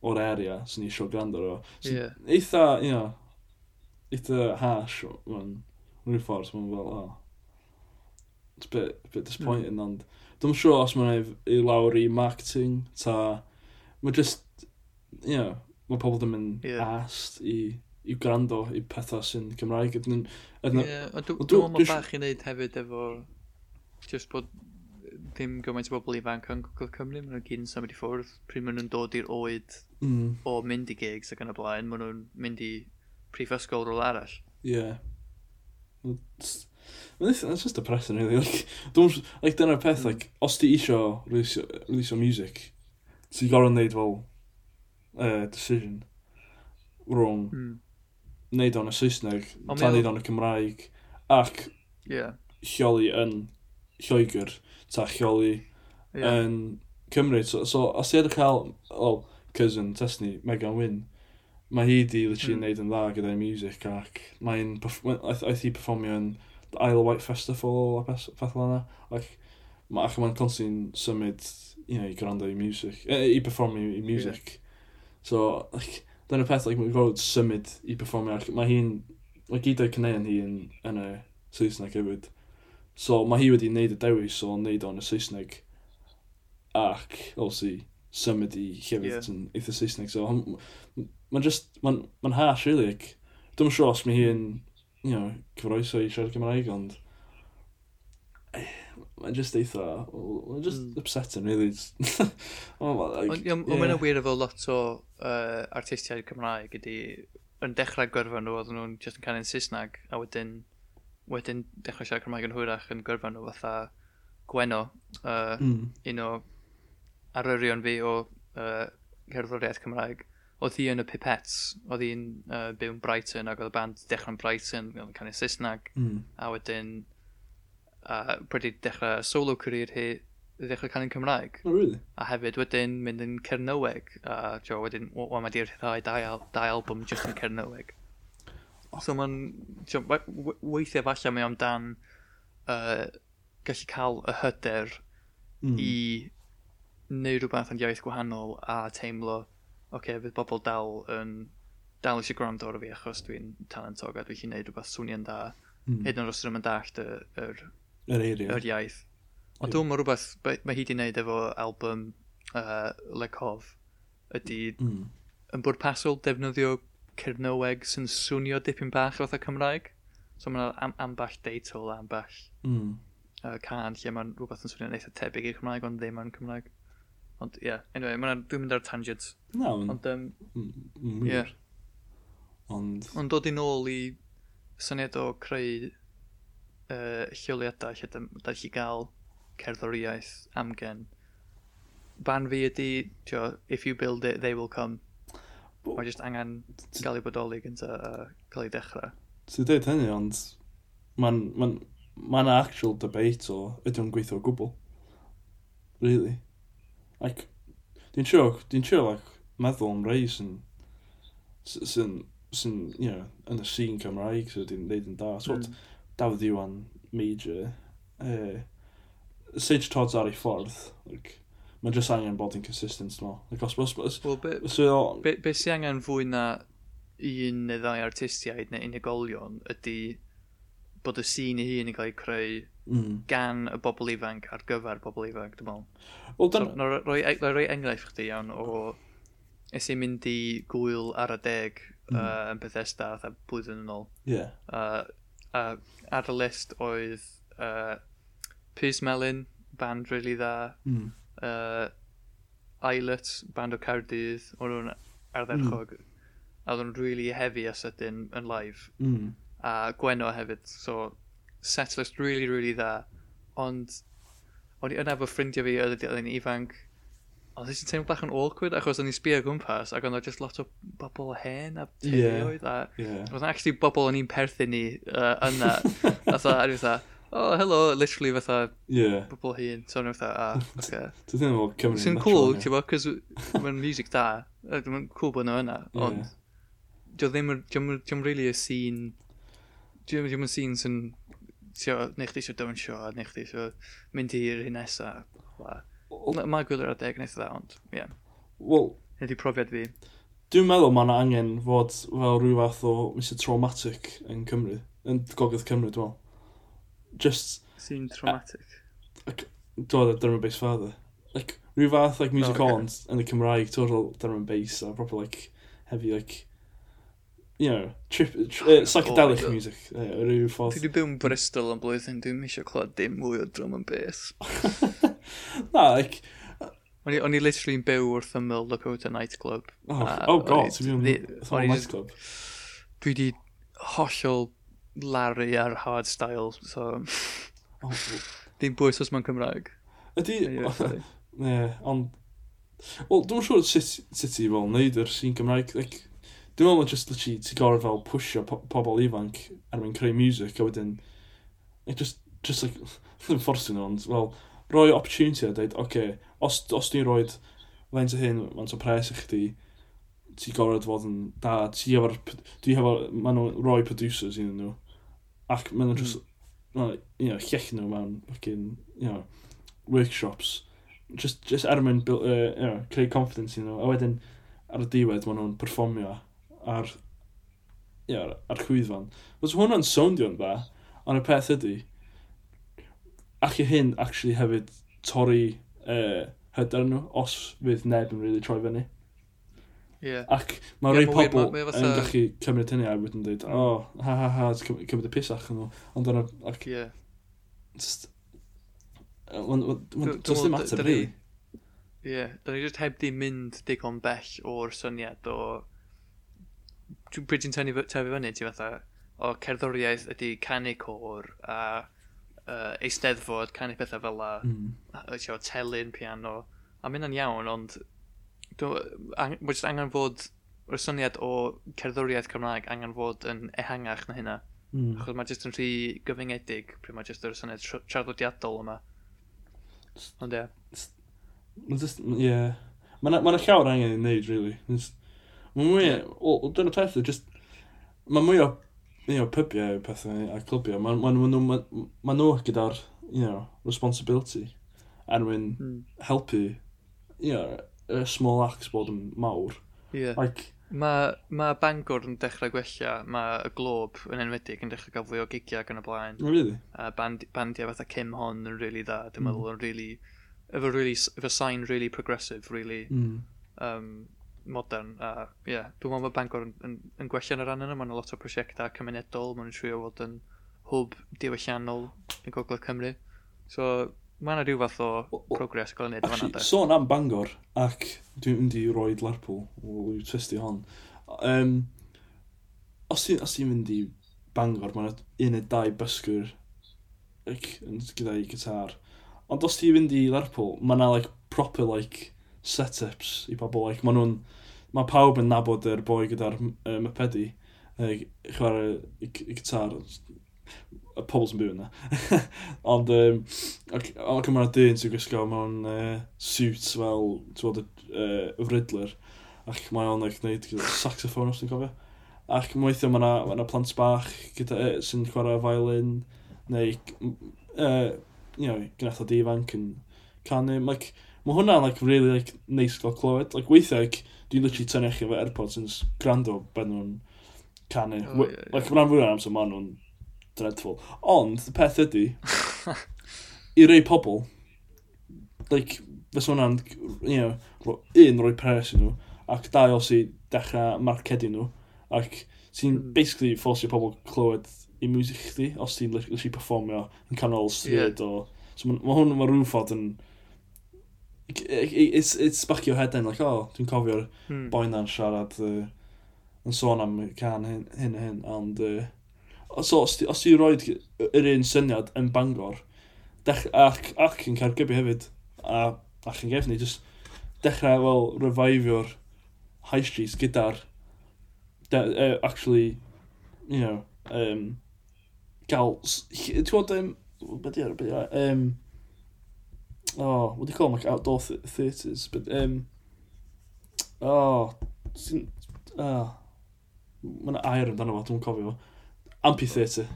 o'r area sy'n eisiau gwrando o. So, yeah. Eitha, you know, eitha harsh mae'n rhyw ffordd, mae'n fel, oh, it's a bit, a bit disappointing, mm. ond dwi'n siŵr os mae'n ei lawr i marketing, ta, mae just, you know, mae pobl ddim yn yeah. ast i, i gwrando i pethau sy'n Cymraeg. Ydyn, ydyn, yeah, a dwi'n dwi, dwi, bach i wneud hefyd efo just bod ddim gymaint o bobl ifanc yn Gogledd Cymru, maen nhw'n gyd yn symud i ffwrdd. Pryd maen nhw'n dod i'r oed mm. o mynd i gigs ac yn y blaen, maen nhw'n mynd i prifysgol rôl arall. Ie. Yeah. it's just depressing, really. Like, don't, like dyna'r peth, mm. like, os ti isio release, release o music, ti'n gorau wneud fel well, uh, decision wrong. Mm. Neud o'n y Saesneg, tan neud o'n y Cymraeg, ac yeah. lleoli yn Lloegr, ta lleoli yeah. yn Cymru. So, so os ti wedi cael, oh, cousin, Tesni, Megan Wyn, mae hi di literally mm. neud yn dda gyda'i music ac mae'n aeth hi performio yn the Isle of Wight Festival a peth fel yna ac mae'n ma constantly'n symud you know, i gwrando i music, e, i performio i music yeah. So, like, dyna peth, like, mae'n gorfod symud i performio. Mae hi'n, mae gyd o'i cyneuon hi yn, yn y Saesneg hefyd. So, mae hi wedi wneud y dewis o wneud o'n y Saesneg ac, obviously, symud i llefydd yeah. yn eitha Saesneg. So, mae'n just, mae'n ma harsh, really. Like, Dwi'n siŵr os mae hi yn, you know, cyfroeso i siarad Cymraeg, ond... Eh, mae'n just eitha, mae'n just mm. upsetting, really. oh, *laughs* well, like, Ond yeah. mae'n wir efo lot o uh, artistiaid Cymraeg ydy, yn dechrau gyrfa nhw, oedden nhw'n just yn canu'n Saesneg, a wedyn, wedyn dechrau siarad Cymraeg yn hwyrach yn gyrfa nhw, fatha Gweno, uh, mm. un o arwyrion fi o uh, cerddoriaeth Cymraeg, oedd hi yn y pipets, oedd hi'n uh, byw'n Brighton ac oedd y band dechrau'n Brighton, oedd yn canu'n Saesneg, mm. a wedyn a wedi dechrau solo career hi ddechrau canu'n Cymraeg. Oh, really? A hefyd wedyn mynd yn Cernyweg. A jo, wedyn, wel, mae di'r rhai dau album just yn Cernyweg. So mae'n, weithiau falle mae amdan uh, gallu cael y hyder mm. i neu rhywbeth yn iaith gwahanol a teimlo, oce, okay, fydd bobl dal yn dal eisiau gwrando ar fi achos dwi'n talentog a dwi'n gallu neud rhywbeth swnio'n da. Mm. Hyd yn oed os ydym yn dallt yr, yr Yr eiriau. Yr iaith. Ond dwi'n meddwl rhywbeth, mae hi wedi gwneud efo album uh, Lecof, ydy mm. yn bwrpasol defnyddio Cernyweg sy'n swnio dipyn bach fatha Cymraeg. So mae'n am, amball deitl, amball mm. uh, can lle mae'n rhywbeth yn swnio'n eitha tebyg i'r Cymraeg, ond ddim yn Cymraeg. Ond ie, yeah, anyway, mae'n dwi'n mynd ar tangent. No, ond... Um, mm, mm, yeah. Ond... Ond dod i nôl i syniad o creu uh, lleoliadau lle da chi gael cerddoriaeth amgen. Ban fi ydy, tio, if you build it, they will come. Mae jyst angen gael ei bodoli gyda uh, cael ei dechrau. Ti'n dweud hynny, ond mae'n ma, n, ma n actual debate o ydy o'n gweithio o gwbl. Really. Like, dwi'n siŵr, dwi'n siŵr, like, meddwl am rei sy'n, sy'n, sy'n, you know, yn y scene Cymraeg, sy'n dwi'n neud yn da. So, mm. Dafydd Iwan major. Uh, Sage Todd's ar ei ffordd. Like, Mae'n just angen bod yn consistent, no. Like, os, os, os, well, be, so, be, be sy'n angen fwy na un neu ddau artistiaid neu unigolion ydy bod y sîn i hun yn cael ei creu mm. gan y bobl ifanc ar gyfer bobl ifanc, dwi'n meddwl. Well, dan... so, roi, roi, e, roi enghraifft chdi iawn o es i'n mynd i gwyl ar y deg mm. uh, yn Bethesda a blwyddyn yn ôl. Yeah. Uh, uh, ar y list oedd uh, Pys Melin, band really dda, mm. uh, Islet, band o Cardydd, o'n nhw'n ardderchog, mm. a oedd nhw'n really heavy a sydyn yn live. Mm. A Gweno hefyd, so setlist really, really dda, ond o'n i yna fy ffrindiau fi oedd yn ifanc, Ond ddys i'n teimlo bach yn awkward, achos o'n i'n sbio gwmpas, ac o'n just lot o bobl hen a teioedd, yeah, a yeah. oedd actually bobl o'n i'n perthyn ni uh, yna, *laughs* fatha, a fatha, oh, hello, literally fatha, yeah. bobl hun, so o'n fatha, ah, okay. Dwi'n ddim o'r Cymru. Sy'n cool, ti'n bo, cos mae'n music da, mae'n cool bod nhw yna, ond, dwi'n ddim, dwi'n really y scene, dwi'n yn scene sy'n, ti'n neu chdi eisiau dawnsio, neu chdi eisiau mynd i'r hyn nesaf, Mae gwylio'r adeg nes dda, ond ie. Yeah. Wel... Nid profiad fi. Dwi'n meddwl mae yna angen fod fel rhyw fath o Mr Traumatic yn Cymru, yn Gogledd Cymru, dwi'n meddwl. Just... Sy'n traumatic. Dwi'n dyma bass father. Like, rhyw fath like music oh, okay. yn y Cymraeg, total drum and bass, a proper like heavy like you know, trip, tri uh, oh eh, psychedelic oh, music. Eh, uh, rhyw ffordd. Wedi byw yn Bristol yn blwyddyn, dwi'n eisiau clywed dim mwy o drum and bass. *laughs* Na, like... O'n i, on i literally yn byw wrth ymyl Lakota nightclub. Oh, uh, oh god, ti'n mynd nightclub. Dwi di hollol Larry ar hard style, so... Oh. oh. Dim bwys os mae'n Cymraeg. Ydy... Ne, *laughs* ond... Wel, dwi'n siŵr sut ti fel wneud yr sy'n Cymraeg. Like, dwi'n meddwl just literally ti gorau fel pwysio po pobl ifanc ar mwyn creu music a wedyn... Like, just, just like, *laughs* ddim fforsi nhw, ond, well, rhoi opportunity a dweud, oce, okay, os, os ni'n rhoi faint o hyn, faint o pres i chdi, ti gorfod fod yn da, ti efo'r, dwi hefo, maen nhw'n rhoi producers iddyn nhw, ac maen nhw'n hmm. just, mm. you know, llech nhw mewn, fucking, you know, workshops, just, just er mwyn, uh, you know, creu confidence iddyn nhw, a wedyn, ar y diwedd, maen nhw'n performio ar, you know, ar chwyddfan. Fos hwnna'n soundio'n dda, ond y peth ydy, ac i hyn, actually, hefyd torri uh, hyder nhw, os fydd neb yn really troi fyny. Yeah. Ac mae yeah, rei pobl yn fatha... gallu cymryd hynny a wedyn dweud, o, oh, ha ha ha, cymryd y pus yn nhw. Ond dyna, ac... Yeah. Just... Does ddim ateb ni. Ie, da ni just heb di mynd digon bell o'r syniad o... Pryd ti'n tyfu fyny, ti fatha, o cerddoriaeth ydy canu cor a uh, eisteddfod, canu pethau fel la, mm. telyn, piano, a mynd yn iawn, ond mae jyst angen fod, o'r syniad o cerddoriaeth Cymraeg angen fod yn ehangach na hynna. Mm. Achos mae jyst yn rhy gyfyngedig, pryd mae jyst yr syniad traddodiadol yma. Ond ie. Mae'n just, ie. Mae'n ma llawer angen i wneud, really. Mae'n mwy, o, dyna peth, just, mae'n mwy o you know, pybiau pethau a clwbiau, maen ma, ma ma, ma nhw gyda'r you know, responsibility er mwyn mm. helpu you know, y small acts bod yn mawr. Yeah. Like, Mae ma Bangor yn dechrau gwella, mae y glob yn enwedig yn dechrau gael fwy o gigiau gan y blaen. Oh, really? A band, bandiau fatha Kim Hon yn really dda, dwi'n mm. meddwl yn really, efo really, efo sign really progressive, really. Mm. Um, modern. A, yeah, dwi'n meddwl mae Bangor yn, yn, yn gwella yn y ran yna. Mae'n lot o prosiectau cymunedol. Mae'n trio fod yn hwb diwylliannol yn Gogledd Cymru. So, mae yna rhyw fath o progres gael ei wneud fan yna. Sôn am Bangor, ac dwi'n mynd i roi Lerpwl, wy'n testi hon. Um, os ti'n mynd i Bangor, mae'n un neu dau bysgwr like, gyda'i gitar. Ond os ti'n mynd i Lerpwl, mae yna like, proper like, set-ups i bobl. Like, mae nhw'n mae pawb yn nabod yr boi gyda'r uh, mypedi, uh, chwarae y gitar, y pobl sy'n byw yna. *laughs* Ond, um, ac yma'r dyn sy'n gwisgo mewn uh, suits fel, ti'n bod, uh, y Riddler, ac mae o'n eich gwneud gyda saxophone os ti'n cofio. Ac weithio mae yna ma plant bach gyda, uh, sy'n chwarae violin, neu, uh, you know, gynnatho o difanc yn canu. Like, mae hwnna'n like, really like, neis gael clywed. Like, weithiau, like, dwi'n literally tynnu chi efo AirPods yn gwrando ben nhw'n canu. Oh, yeah, yeah. Like, mae'n fwy o'n amser maen nhw'n dreadful. Ond, y peth ydy, *laughs* i rei pobl, like, fes hwnna'n, you know, ro, un roi pres i nhw, ac dau os i dechrau marcedu nhw, ac ti'n mm. basically ffosio pobl clywed i music chdi, os ti'n literally performio yn canol stryd yeah. o... So mae ma hwn, mae rhyw ffordd yn it's, it's back your head then, like, oh, dwi'n cofio'r hmm. boi na'n siarad uh, yn sôn am can hyn hyn, hyn and uh, so, os, os ti'n rhoi yr un syniad yn bangor, dech, ac, ac yn cargybu hefyd, a ac yn gefni, just dechrau, wel, revivio'r high streets gyda'r uh, actually, you know, um, gael, ti'n gwybod, um, beth um, oh, what do you call them, like outdoor th theatres, but, um, oh, sy'n, oh, mae'n air amdano fo, dwi'n cofio fo, amphitheatre.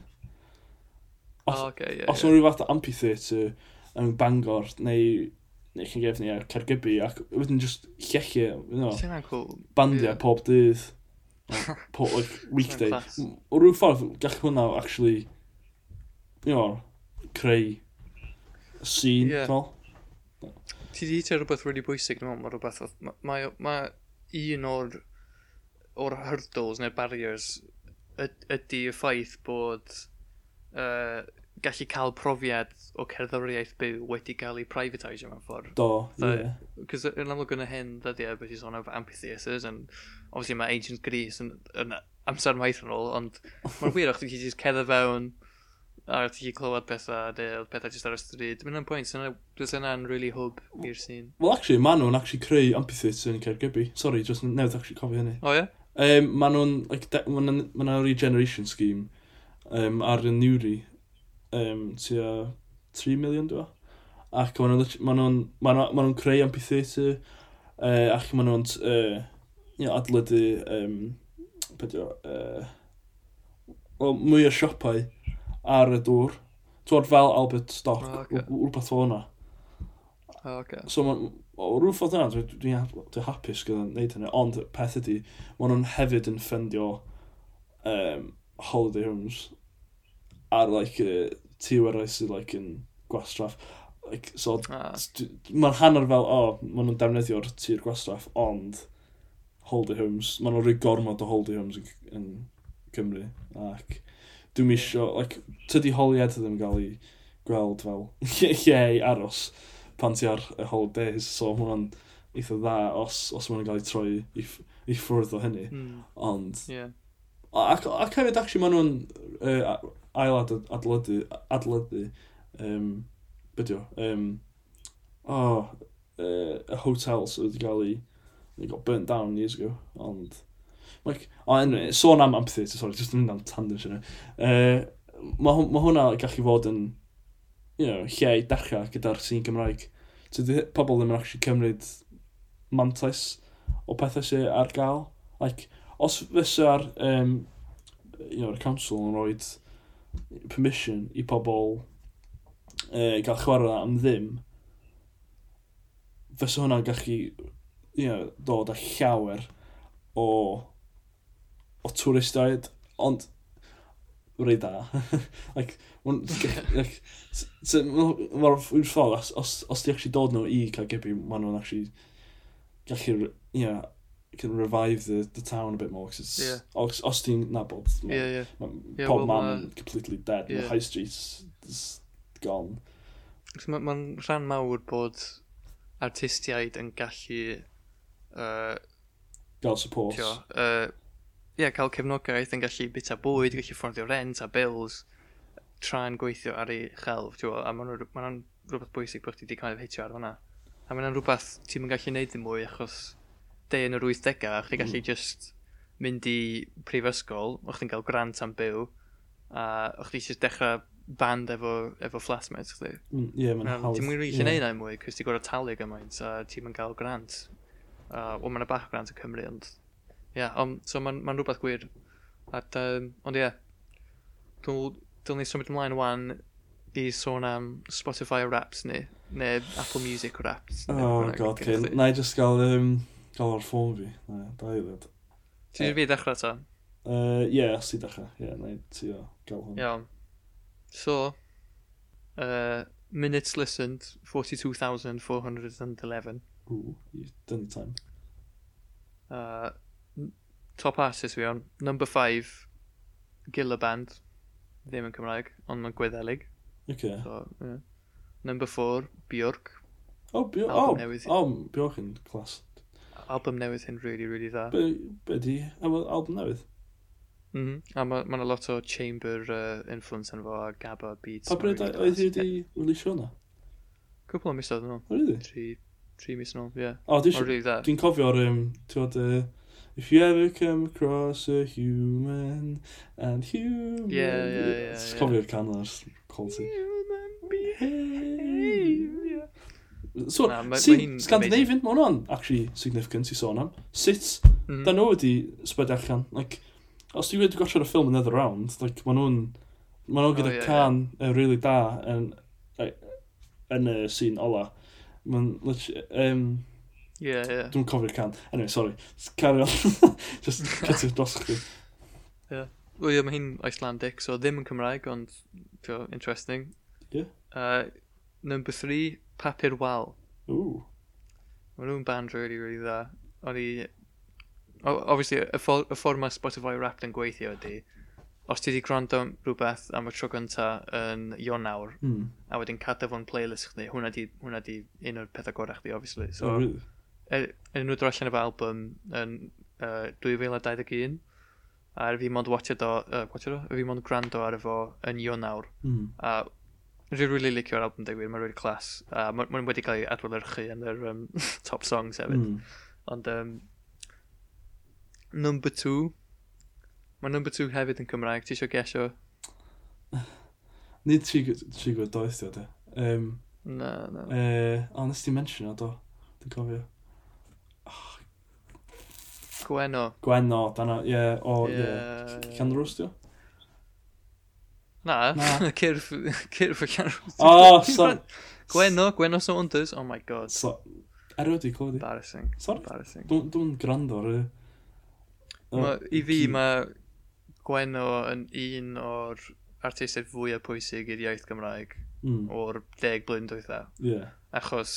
Os, oh, okay, yeah, os yeah. rhyw fath o amphitheatre yn Bangor neu neu chi'n gefn ar a Cergybi ac wedyn just llechi e, you know, cool. bandiau yeah. pob dydd *laughs* po, like, weekday o rhyw ffordd gall hwnna actually you know, creu scene yeah ti di eithaf rhywbeth really bwysig, dwi'n meddwl, mae rhywbeth, mae, ma un o'r, or hurdles neu barriers ydy y ffaith bod uh, gallu cael profiad o cerddoriaeth byw wedi cael ei privatisio mewn ffordd. Do, ie. Cos yn amlwg yn y hyn ddyddiau beth i sôn am amphitheatres, and obviously mae ancient Greece yn, yn amser maith yn ôl, ond mae'n *laughs* wir o'ch ti'n just cedd fewn a ti clywed pethau, neu pethau jyst ar y stryd. Mae'n yna'n pwynt, dwi'n yna'n really hwb i'r sîn. Wel, actually, maen nhw'n actually creu amphitheatre yn Caergybi. Sorry, just newydd actually cofio hynny. O, ie? Um, maen nhw'n, like, maen nhw'n regeneration scheme um, ar y Newry, um, tua 3 miliwn, dwi'n Ac maen nhw'n ma ma creu amphitheatre, uh, ac maen nhw'n uh, you know, adlydu, um, pedio, uh, well, mwy o siopau ar y dŵr. Twod fel Albert Stock, oh, okay. rhywbeth o hwnna. Oh, okay. So, man, o rhyw ffordd yna, dwi'n dwi, dwi, dwi hapus gyda'n neud hynny, ond peth ydy, maen nhw'n hefyd yn ffendio um, holiday homes ar, like, uh, tiwerau sydd, like, yn gwastraff. Like, so, ah. mae'n hanner fel, o, oh, maen nhw'n defnyddio'r tir gwastraff, ond holiday homes, maen nhw'n rhy gormod o holiday homes yn, yn Cymru, ac Dwi'n misio, like, tydi holiad ddim yn cael ei gweld fel *laughs* ie aros pan ti ar y holidays, so mae hwnna'n eitha dda os, os mae hwnna'n cael ei troi i, i ffwrdd o hynny. Mm. Ond, yeah. ac, ac hefyd, actually, mae nhw'n uh, ail adlydu, adlydu, um, bydio, um, oh, uh, y hotels so wedi cael ei, they got burnt down years ago, ond Like, o, anyway, sôn am amphitheatre, sorry, just yn mynd am tangent yna. Uh, mae ma hwnna gallu fod yn you know, lle i dechrau gyda'r sîn Gymraeg. So, di, pobl ddim yn actually cymryd mantais o pethau sy'n ar gael. Like, os fysa'r um, you know, council yn rhoi permission i pobl uh, gael chwarae am ddim, fysa hwnna gallu you know, dod â llawer o o twristaid, ond rei da. *laughs* like, *laughs* like, Mae'r ffordd, os, os, os di actually dod nhw i cael gybu, mae nhw'n actually gallu, yeah, can revive the, the town a bit more, cause yeah. os, os ti'n nabod, ma, yeah, yeah. ma, yeah, pob well, man ma, completely dead, yeah. high streets is gone. Mae'n ma rhan mawr bod artistiaid yn gallu... Uh, Gael support. Tio, uh, yeah, cael cefnogaeth yn gallu bita bwyd, gallu fforddio rent a bills, tra'n gweithio ar ei chelf, ti'n a mae'n ma rhywbeth bwysig bod chi wedi cael ei hitio ar hwnna. A mae'n rhywbeth ti'n gallu neud ddim mwy achos de yn yr 80au, a chi gallu mm. just mynd i prifysgol, o'ch chi'n cael grant am byw, a o'ch ti'n just dechrau band efo, efo flatmates, chdi. Mm, ie, yeah, mae'n hawdd. Ti'n mynd rili yeah. neud na mwy, cos ti'n gorau talu gymaint, a ti'n mynd cael grant. Uh, Wel, mae'n bach grant y Cymru, ond yeah, um, so mae'n ma rhywbeth gwir. At, um, ond ie, yeah, dwi'n dyl ni symud ymlaen wan i sôn am Spotify Wraps ni, neu Apple Music Wraps. Oh, god, cyn. Na i just gael, um, gael o'r ffôn fi. Na, da i ddod. Ti'n yeah. fi dechrau ta? Ie, uh, yeah, os ti dechrau. Ie, yeah, na i ti o gael hwn. Iawn. So, uh, minutes listened, 42,411. Ooh, done time. Uh, top artist fi on. Number 5, Gillaband. Ddim yn Cymraeg, ond mae'n gweddelig. Okay. So, yeah. Number 4, Bjork. Oh, Bjork. Oh, newydd. oh, Bjork yn clas. Album newydd hyn really, really dda. Be, be di? Album newydd? Mm -hmm. A mae ma lot o chamber uh, influence yn fo a gaba beats. Pa bryd oedd hi wedi wylisio yna? Cwpl o misoedd yn ôl. Really? Tri, tri mis yn ôl, ie. Yeah. O, dwi'n cofio ar, um, ti'n gwybod, uh, if you ever come across a human and human... Yeah, yeah, yeah. Just cofio'r can ar quality. Human behavior. So, nah, ma, si, ma Scandinavian, mae hwnna'n actually significant i sôn am. Sut, mm -hmm. da nhw wedi sbed allan. Like, os ti wedi gosod y ffilm yn Nether Round, like, mae nhw'n... ma nhw gyda oh, yeah, can yeah. Uh, really da yn, yn y sîn ola. Mae'n... Um, Yeah, yeah. Dwi'n cofio'r can. Anyway, sorry. Carry on. *laughs* Just cut it dros chdi. Yeah. Wel, yeah, mae hi'n Icelandic, so ddim yn Cymraeg, ond so, interesting. Yeah. Uh, number three, Papur Wal. Ooh. Mae nhw'n band really, really dda. O'n i... Obviously, y, ffo y ffordd mae Spotify Wrapped yn gweithio ydy, os ti wedi gwrando rhywbeth am y tro gynta yn Ionawr, mm. a wedyn cadw fo'n playlist chdi, hwnna di, hwnna di un o'r pethau gorau chdi, obviously. So, oh, really? yn nhw drollen efo album yn uh, 2021 a er fi mond watched do, uh, watcher do? er fi mond gwrando ar efo yn Ionawr mm. a Rwy'n rili really licio'r album dweud, mae'n rwy'n clas. a mae'n ma wedi cael ei adwylyrchu yn yr um, *laughs* top songs hefyd. Mm. Ond um, number two, mae number two hefyd yn Cymraeg, ti eisiau gesio? *sighs* Nid tri tri gwybod doeth di o de. Um, na, na. Uh, ond nes ti mention o do, dwi'n cofio. Oh. Gweno. Gweno, dana, ie, yeah, o, oh, ie. Yeah. Yeah. Llanrws, diw? Na, Na. *laughs* cyrff, cyrff y can O, oh, so... Gweno, Gweno Saunders, oh my god. So, erioed i clywed i. Embarrassing. Sorry. Embarrassing. Dwi'n gwrando ar y... I fi mae Gweno yn un o'r artistiaid fwyaf pwysig i'r iaith Gymraeg mm. o'r deg blynedd dwytha. Yeah. Achos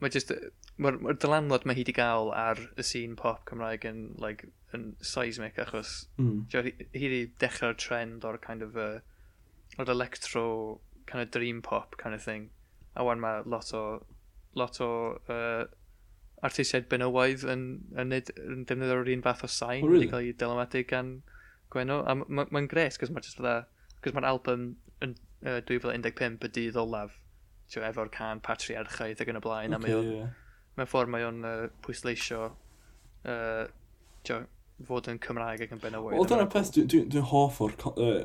mae jyst mae'r ma dylanwad mae hi wedi gael ar y scene pop Cymraeg yn, like, yn seismic achos mm. hi wedi dechrau'r trend o'r kind of uh, o'r electro kind of dream pop kind of thing a wan mae lot o lot o uh, artistiaid benywaidd yn, yn, yn, yn defnyddio'r un fath o sain oh, really? wedi cael ei dylanwadu gan Gwenno a mae'n ma, ma gres cos mae'n ma, ma album yn uh, 2015 y dydd olaf efo'r can patriarchaidd ac yn y blaen okay, a mae o yeah mewn ffordd mae o'n uh, pwysleisio uh, jo, fod yn Cymraeg ac yn benywyd. Wel, dyna'r peth, dwi'n dwi, dwi hoff o'r uh,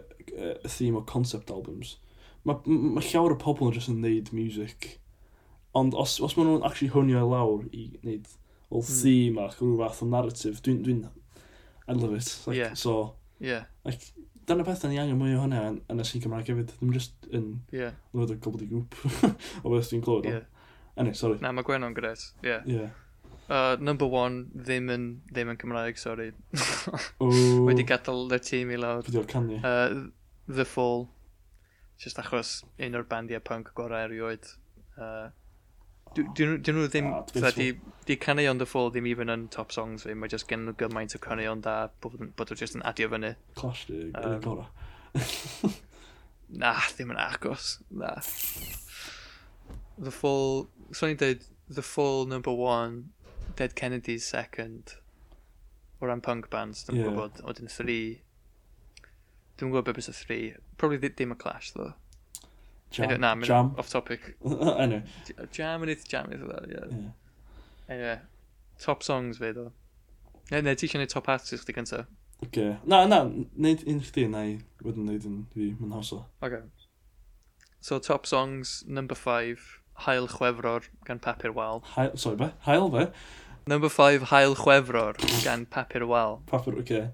theme o concept albums. Mae ma llawer o pobl yn jyst yn neud music, ond os, os maen nhw'n actually hwnio i lawr i neud wneud o hmm. theme ac rhyw fath o narrative, dwi'n... Dwi I love it. Like, yeah. So, yeah. Like, dyna peth da ni angen mwy o hwnna yn, yn y sy'n Cymraeg hefyd. Ddim just yn yeah. lyfod o gobl di grŵp *laughs* o beth dwi'n clywed. Yeah. Anyway, sorry. Na, mae Gwennon gres, ie. Yeah. Yeah. Uh, number one, ddim yn, ddim yn Cymraeg, sorry. *laughs* Wedi gadael y tîm i lawr. Fydio'r canu. Uh, The Fall. Just achos un o'r bandiau punk gorau erioed. Uh, Dyn oh, nhw ddim, ah, di, di caneuon The Fall ddim even yn top songs fi, mae just gen nhw gymaint o caneuon da, bod nhw just yn adio fyny. Clash di, um, gora. *laughs* na, ddim yn agos, na the full... So ni'n dweud the full number one, Dead Kennedy's second, o ran punk bands, dwi'n yeah. gwybod, wedyn three, dwi'n gwybod beth bys three, probably ddim y Clash, though. Jam. Anyway, na, jam. off topic. *laughs* anyway. Jam yn eitha jam eitha dda, yeah. yeah. Anyway, top songs fe, though Ne, ne, ti eisiau gwneud top artist chdi cyntaf? Oce. Okay. Na, na, neud un chdi, na i wedyn neud un fi, mae'n hawsol. Oce. Okay. So, top songs, number five. Hael Chwefror gan Papur Wal. Hael, sorry be? Hael be? Number 5, Hael Chwefror gan Papur Wal. Papur, oce. Okay.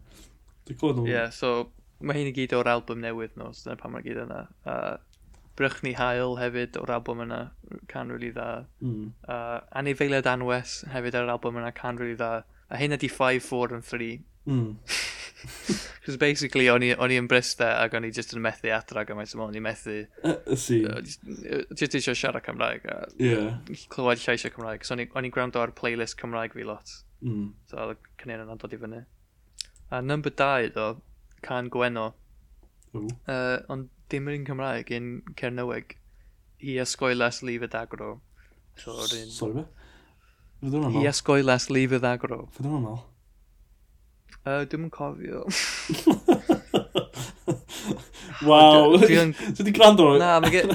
Dwi'n clywed nhw. Ie, yeah, so mae hyn i gyd o'r album newydd nhw, so dyna pan mae'r gyd yna. Uh, Brychni Hael hefyd o'r album yna, can really dda. Mm. Uh, Anifeiliad Anwes hefyd ar yr album yna, can really dda. A hyn ydi 5, 4 and 3. Mm. *laughs* *laughs* Cos basically, o'n i, o'n i yn Brysta ac o'n i just yn methu adra gymaint o'n i methu... Y sîn. Just eisiau siarad Cymraeg a yeah. clywed llaisio Cymraeg. So o'n i gwrando ar playlist Cymraeg fi lot. Mm. So oedd y cynnig yna'n dod i fyny. A number 2 ddo, Can Gweno. Ooh. Uh, ond dim yr un Cymraeg, un Cernyweg. I lif y dagro. So, Sorry, be? Fydd hwnna'n mal? ysgoelas lif y dagro. Fydd hwnna'n mal? Uh, dwi'n yn cofio. *laughs* Waw. *laughs* Dwi di gwrando? Na, mae gen...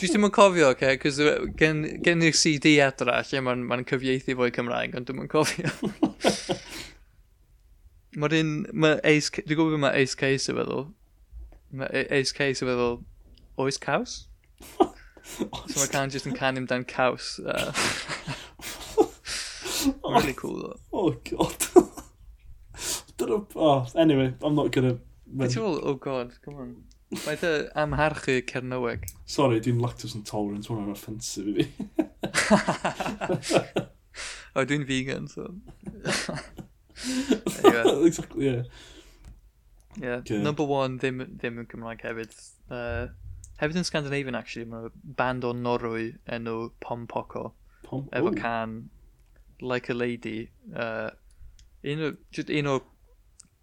Dwi ddim yn cofio, oce, okay? cos gen, gen i'r CD adra, lle mae'n ma cyfieithu fwy Cymraeg, ond dwi'n cofio. *laughs* Mae'r un... Ma Ace... Dwi'n gwybod mae Ace Case y feddwl. Mae Ace Case y feddwl... Oes caws? so mae can just yn canu amdan caws. Uh, really cool, though. Oh, God. Dyna... Oh, anyway, I'm not gonna... Beth yw'n oh god, come on. Mae dy amharchu Cernyweg. Sorry, dwi'n lactose intolerant, hwnna'n offensif i fi. *laughs* o, dwi'n vegan, so... *laughs* anyway. exactly, yeah. Yeah, okay. number one ddim, ddim yn Cymraeg hefyd. Uh, hefyd yn Scandinavian, actually, mae'n band o Norwy enw Pom Poco. Pom... Efo can, Like a Lady. Uh, un, o, un o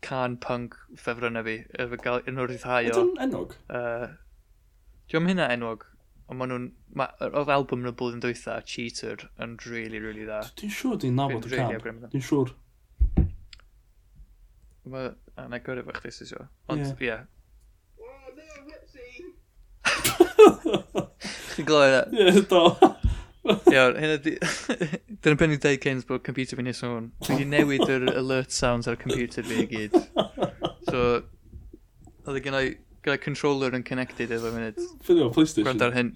can punk ffefrynnau fi, efo gael un o'r rhai o... Ydy'n enwog? Uh, Diolch hynna enwog, ond maen nhw'n... Ma, oedd album yn y blwyddyn dwytha, Cheater, yn really, really dda. Dwi'n siŵr di'n nabod y can. Dwi'n siŵr. Mae A na gyrru fo chdi sy'n siŵr. Ond, ie. Oh, *laughs* Chi'n gloi e? Ie, do. Iawn, hynna di... *laughs* Dyna pen i'n dweud cyns bod computer fi'n nes hwn. Dwi wedi newid yr alert sounds ar y computer fi i gyd. So, oedd e gen i gyda controller yn connected efo munud. Fyny o PlayStation? Gwrand ar hyn.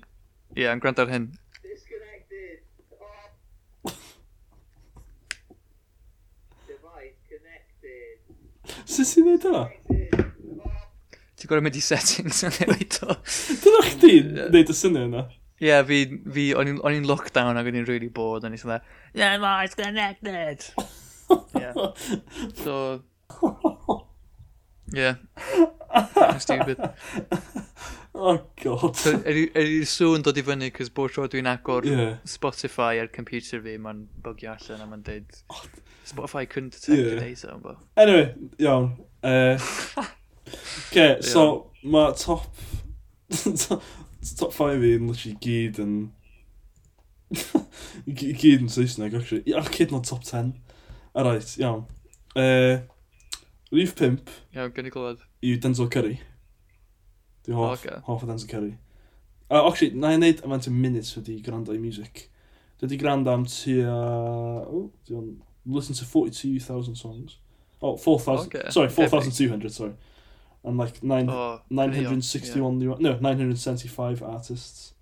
Ie, yeah, yn gwrand ar hyn. Disconnected! Oh. Device connected. Sut sy'n neud o? Ti'n gorau mynd i settings yn newid o. Dyna chdi neud y syniad yna? Ie, fi, fi, o'n i'n lockdown ac o'n i'n really bored, o'n i'n dda, yeah, ma, it's connected. yeah. So, yeah. stupid. Oh, god. So, er Ydy'r er sŵn dod i fyny, cos bod tro dwi'n agor yeah. Spotify ar computer fi, mae'n bogio allan a mae'n deud, Spotify couldn't detect yeah. your data. But... Anyway, iawn. Uh, *laughs* okay, so, mae top... *laughs* top 5 fi'n literally gyd yn... *laughs* gyd yn Saesneg, actually. Ach, cyd na top 10. Alright, iawn. Eh, uh, Rhif pimp. Iawn, gynnu glywed. Yw Denzel Curry. Dwi'n hoff, okay. hoff o Denzel Curry. Uh, actually, na i wneud amant o minutes wedi gwrando i music. Dwi wedi gwrando am tu a... Uh, oh, listen to 42,000 songs. Oh, 4,000. Okay. Sorry, 4,200, sorry and like nine, oh, 961, new, no, 975 artists.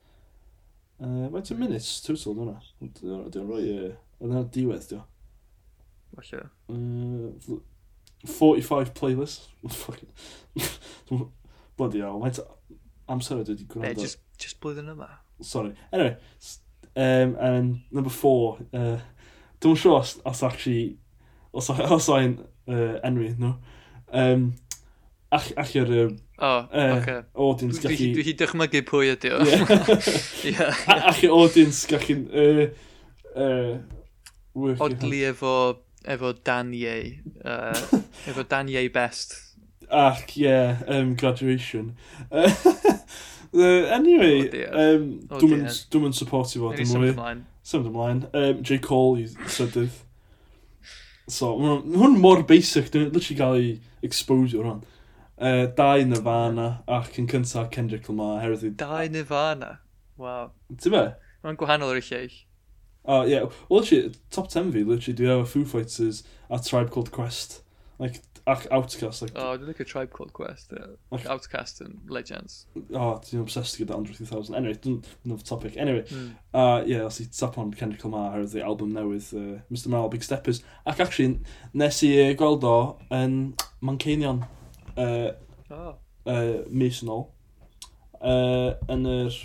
Uh, Mae'n ti'n minutes total, dyna. Dwi'n rhoi, yn hynny diwedd, dio. Falle. Uh, 45 playlists. *laughs* Fucking... *laughs* Bloody hell, I'm amser ydy wedi eh, gwrando. just, just blwyddyn yma. Sorry. Anyway, um, and number four, uh, dwi'n siŵr os, os actually, os, os o'n uh, enwi, no. Um, all, yr um, oh, uh, okay. audience gallu... Dwi, hi dychmygu pwy ydi o. Ach *laughs* yr audience gallu... Uh, uh, Odli efo, efo Danie. Uh, efo Danie Best. Ach, ie, yeah, um, graduation. Uh, *laughs* uh, anyway, oh um, oh dwi'n mynd supportio fo, dwi'n mwy. Symud ymlaen. Um, J. Cole i sydydd. So, hwn mor basic, dwi'n literally gael ei exposure o'n uh, dau Nirvana ac yn cyntaf Kendrick Lamar. Herwydd... Dau Nirvana? Wow. Ti'n be? Mae'n gwahanol o'r lleill. Oh. Yeah. Well, literally, top 10 fi, literally, dwi efo Foo Fighters a Tribe Called Quest. Like, ac Outcast. Like, oh, dwi'n like a Tribe Called Quest. Yeah. like, Outcast and Legends. Oh, dwi'n obsessed gyda Andrew 2000. Anyway, dwi'n another topic. Anyway, mm. uh, yeah, os i tap on Kendrick Lamar ar the album newydd uh, Mr Marl Big Steppers. Ac actually, nes i uh, gweld o yn Mancanion uh, oh. uh, ôl. uh, yn yr,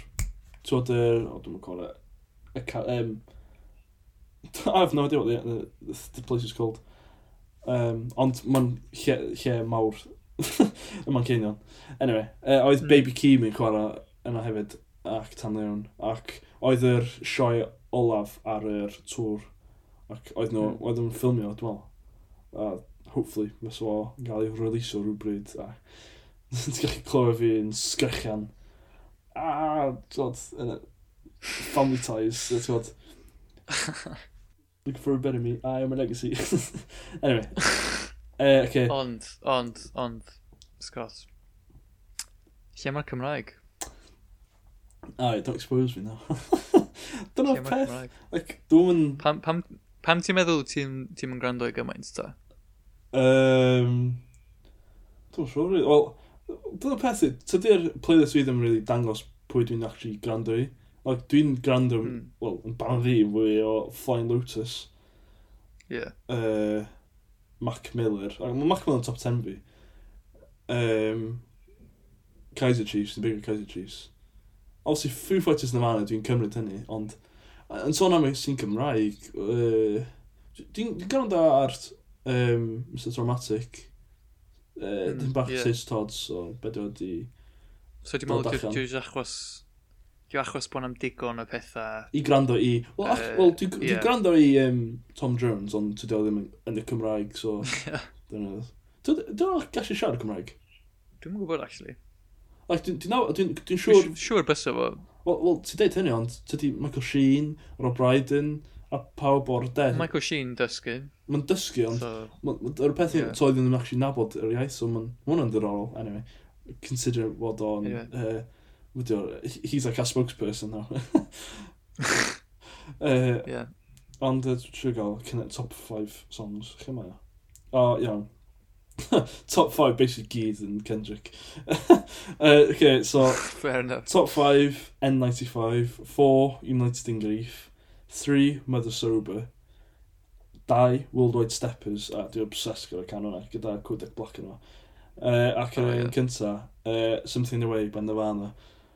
twod yr, o dwi'n call it, y, ca... um, *laughs* I have no idea what the, the, the place is called. Um, ond mae'n lle, lle mawr *laughs* yma'n ceinion. Anyway, uh, oedd mm. Baby Keem yn chwarae yna hefyd ac tan lewn. Ac oedd yr sioe olaf ar yr tŵr. Ac oedd nhw, mm. oedd nhw'n ffilmio, dwi'n meddwl hopefully, mae so yn cael ei release o rhywbryd, a *laughs* ti'n gallu clywed fi yn sgrychian. a, tod, yn y family ties, tod, *laughs* looking for a better me, I am a legacy. *laughs* anyway. Uh, okay. Ond, ond, ond, Scott, lle mae'r Cymraeg? Ai, don't expose me now. Dyna'r peth. Like, dwi'n... Pam, pam, pam ti'n meddwl ti'n ti gwrando i gymaint ta? Um, Dwi'n siŵr, wel, dyna peth, i, tydi'r playlist fi ddim really dangos pwy dwi'n actually gwrando i. Like, dwi'n gwrando, mm. wel, yn ban fi fwy o Flying Lotus. Yeah. Uh, Mac Miller. Ac mae Mac Miller yn top 10 fi. Um, Kaiser Chiefs, the bigger Kaiser Chiefs. Obviously, Foo Fighters na fan dwi'n cymryd hynny, ond yn sôn am eich sy'n Cymraeg, uh, dwi'n dwi gwrando ar um, Mr Traumatic. Uh, mm, Dyn bach yeah. tis Todd, so beth oedd di... So dwi'n meddwl dwi'n achos... Dwi'n achos bod am digon o pethau... I grando i... Wel, uh, well, dwi'n dwi yeah. gwrando i um, Tom Jones, ond dwi ddim yn y Cymraeg, so... *laughs* Dyna. Dwi'n gallu siarad Cymraeg? Dwi'n gwybod, actually. Like, dwi'n dwi, dwi, dwi siŵr... Siŵr bys o fo. Wel, well, ti'n deud hynny, ond tydi Michael Sheen, Rob Brydon, a pawb o'r den. Michael Sheen dysgu. Mae'n dysgu, ond so, yr peth yeah. toedd yn actually nabod yr iaith, so mae'n ma hwnna'n ddiddorol, anyway. Consider fod o'n... Yeah. Uh, he's like a spokesperson now. uh, yeah. Ond uh, dwi'n gael top 5 songs, lle mae o? O, iawn. *laughs* top 5 basically gyd yn Kendrick. *laughs* uh, okay, so... *laughs* Fair enough. Top 5, N95, 4, United in Grief, 3 Mother Sober, 2 Worldwide Steppers, a dwi'n obsessed gyda can hwnna, gyda cwdeg bloc yno. Uh, ac yn oh, yeah. cynta, uh, Something Away, Ben Nirvana.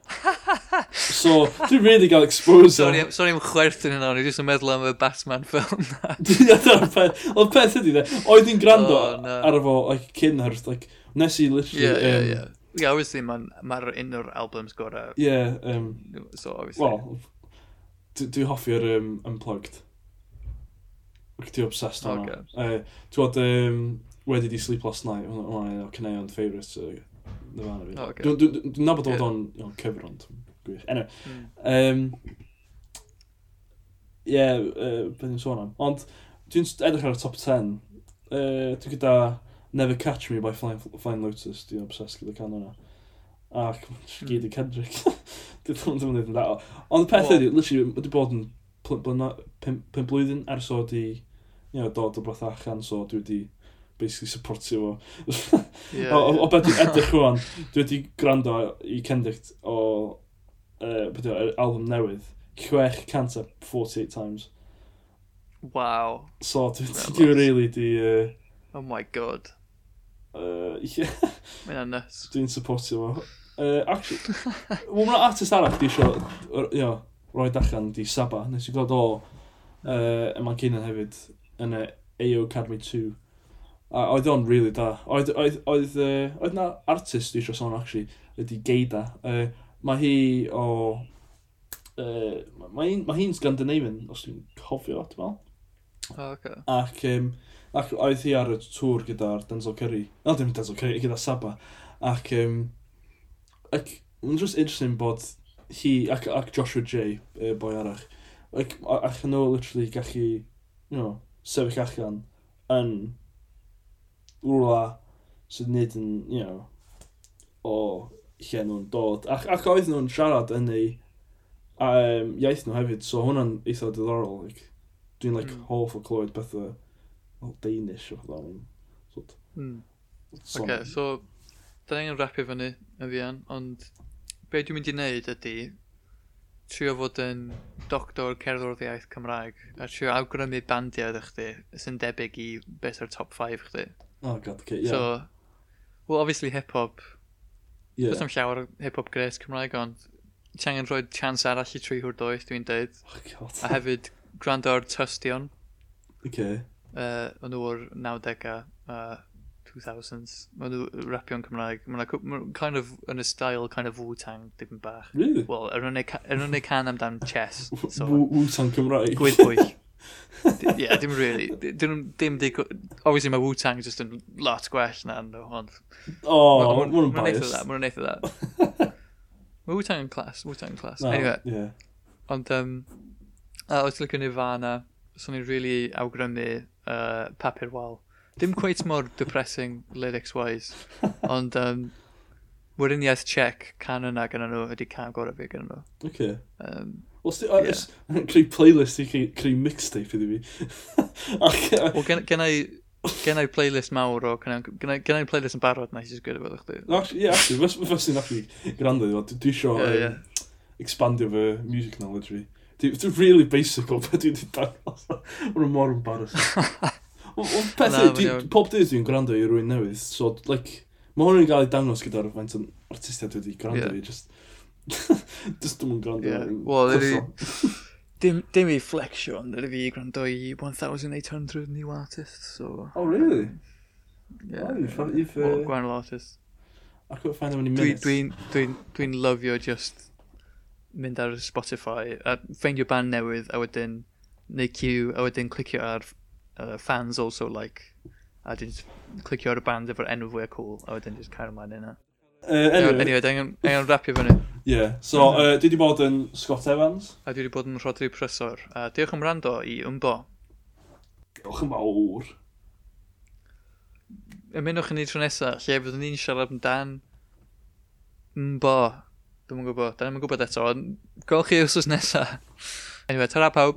*laughs* so, dwi'n really gael exposure. Sorry, sorry am chwerthin yna, o'n i jyst yn meddwl am y Batman ffilm na. *laughs* Ond peth ydi, oedd hi'n gwrando oh, no. ar efo like, cyn hyrth like, nes i literally... Yeah, yeah, um, yeah. Yeah, obviously, mae'n ma un o'r albums gorau. Yeah. Um, so, obviously. Well, Dwi hoffi'r um, Unplugged. Ac ti obsessed oh, o'na. Uh, Ti'n bod, um, wedi di Sleep Last Night, hwnna o Cyneuon favourites uh, Nirvana fi. Oh, okay. Dwi'n dwi, dwi nabod oedd o'n yeah. cyfr ond gwych. Anyway, mm. um, yeah, uh, beth ni'n sôn am. Ond dwi'n edrych ar y top 10. Uh, dwi'n gyda Never Catch Me by Flying, Flying Lotus. Dwi'n obsessed gyda can o'na. A gyd i hmm. Kendrick. *laughs* Dwi'n ddim yn dweud yn dda. Ond y peth ydy, literally, wedi bod yn pum blwyddyn ers o di you know, dod o beth allan, so dwi wedi basically supportio fo. yeah, o, o, o beth dwi'n edrych rwan, dwi wedi gwrando i Kendrick o uh, beth yw, album newydd, 648 times. Wow. So dwi wedi really di... Uh, oh my god. Uh, yeah. Mae'n annes. Dwi'n supportio fo. Uh, actually, Wel, mae'n artist arall di isio you know, roi allan di Saba. Nes i gweld o uh, yma'n cynan hefyd yn y AO Academy 2. A oedd o'n really da. Oedd, oedd, oedd, uh, oedd na artist di isio sôn, actually, ydi Geida. Uh, mae hi o... Uh, mae hi'n ma hi Scandinavian, os dwi'n cofio, dwi'n meddwl. Oh, okay. Ac um, Ac oedd hi ar y tŵr gyda'r Denzel Curry. No, dim Denzel Curry, gyda Saba. Ac, um, ac mae'n just interesting bod hi ac, ac Joshua J, e, boi arach, ac, ac nhw literally gallu, you know, sefyll allan yn rwla sydd nid yn, you know, o lle nhw'n dod. Ac, ac oedd nhw'n siarad yn ei um, iaith nhw hefyd, so hwnna'n eitha diddorol. Like, dwi'n like, mm. hoff o clywed bethau o Danish o ddaw'n. Mm. Oce, okay, so, da ni'n rapio fyny yn fian, ond be dwi'n mynd i wneud ydy trio fod yn doctor cerddoriaeth Cymraeg a trio awgrymu bandiau ydych chi sy'n debyg i beth ar top 5 chdi. Oh god, okay, yeah. So, well, obviously hip-hop. Yeah. Does am llawer hip-hop gres Cymraeg, ond ti angen rhoi chance arall i tri hwr doeth, dwi'n deud. Oh god. a hefyd, gwrando ar tystion. Okay uh, o'n nhw o'r 90au, uh, 2000s. Mae nhw rapio'n Cymraeg. Mae nhw kind of yn y style kind of Wu-Tang dipyn bach. Really? Wel, er nhw'n ei er can amdan chess. So, Wu-Tang Cymraeg? Gwydd pwyll. *laughs* yeah, dim really. Dim, dim dig... Obviously mae Wu-Tang just yn lot gwell na nhw, ond... Oh, mae'n ma, ma, bias. Mae'n neith o that, mae'n neith o that. *laughs* mae Wu-Tang yn class, Wu-Tang yn class. No, anyway. Yeah. Ond, um, a oes lygo Nirvana, so ni'n really awgrymu uh, papur wal. Dim cweit mor depressing lyrics-wise, *laughs* ond um, weriniaeth check can yna gyda nhw ydy can gorau fi gyda nhw. Okay. Um, Os ti, yeah. *laughs* creu playlist i creu mixtape iddi fi. *laughs* Wel, gen i gen i playlist mawr o, gen i playlist yn barod na i sy'n gwybod fel chdi. Ie, actually, fes i'n actually gwrando iddi fo, dwi eisiau expandio fy music knowledge fi. Dwi'n really basic o beth dwi'n dangos. Mae'n mor embarrassing. Ond *laughs* peth yw, pob dydd dwi'n gwrando i rwy'n newydd, so, like, mae hwn yn cael ei dangos gyda'r faint o'n artistiaid wedi gwrando i, just... *laughs* just dwi'n gwrando i. Wel, dim, dim i flexio, ond ydy fi gwrando i 1,800 new artists, so... Oh, really? Yeah. Oh, you've, you've, uh... Well, gwahanol artists. I couldn't find them any minutes. Dwi'n dwi, dwi, dwi lyfio just mynd ar Spotify a ffeindio band newydd a wedyn neu queue a wedyn clicio ar uh, fans also like a wedyn clicio ar y band efo'r enw fwy cool a wedyn just cael ymlaen yna. Uh, anyway, anyway angen, angen rapio fyny. Yeah. so uh, dwi wedi bod yn Scott Evans. A dwi wedi bod yn Rodri Prysor. A diolch am rando i ymbo. Diolch yn fawr. Ymunwch yn ni tro nesaf, lle fyddwn ni'n siarad amdan ymbo. Dwi'n yn gwybod, da ni'n gwybod eto, ond gwelwch chi wrsos nesaf. Anyway, tara pawb.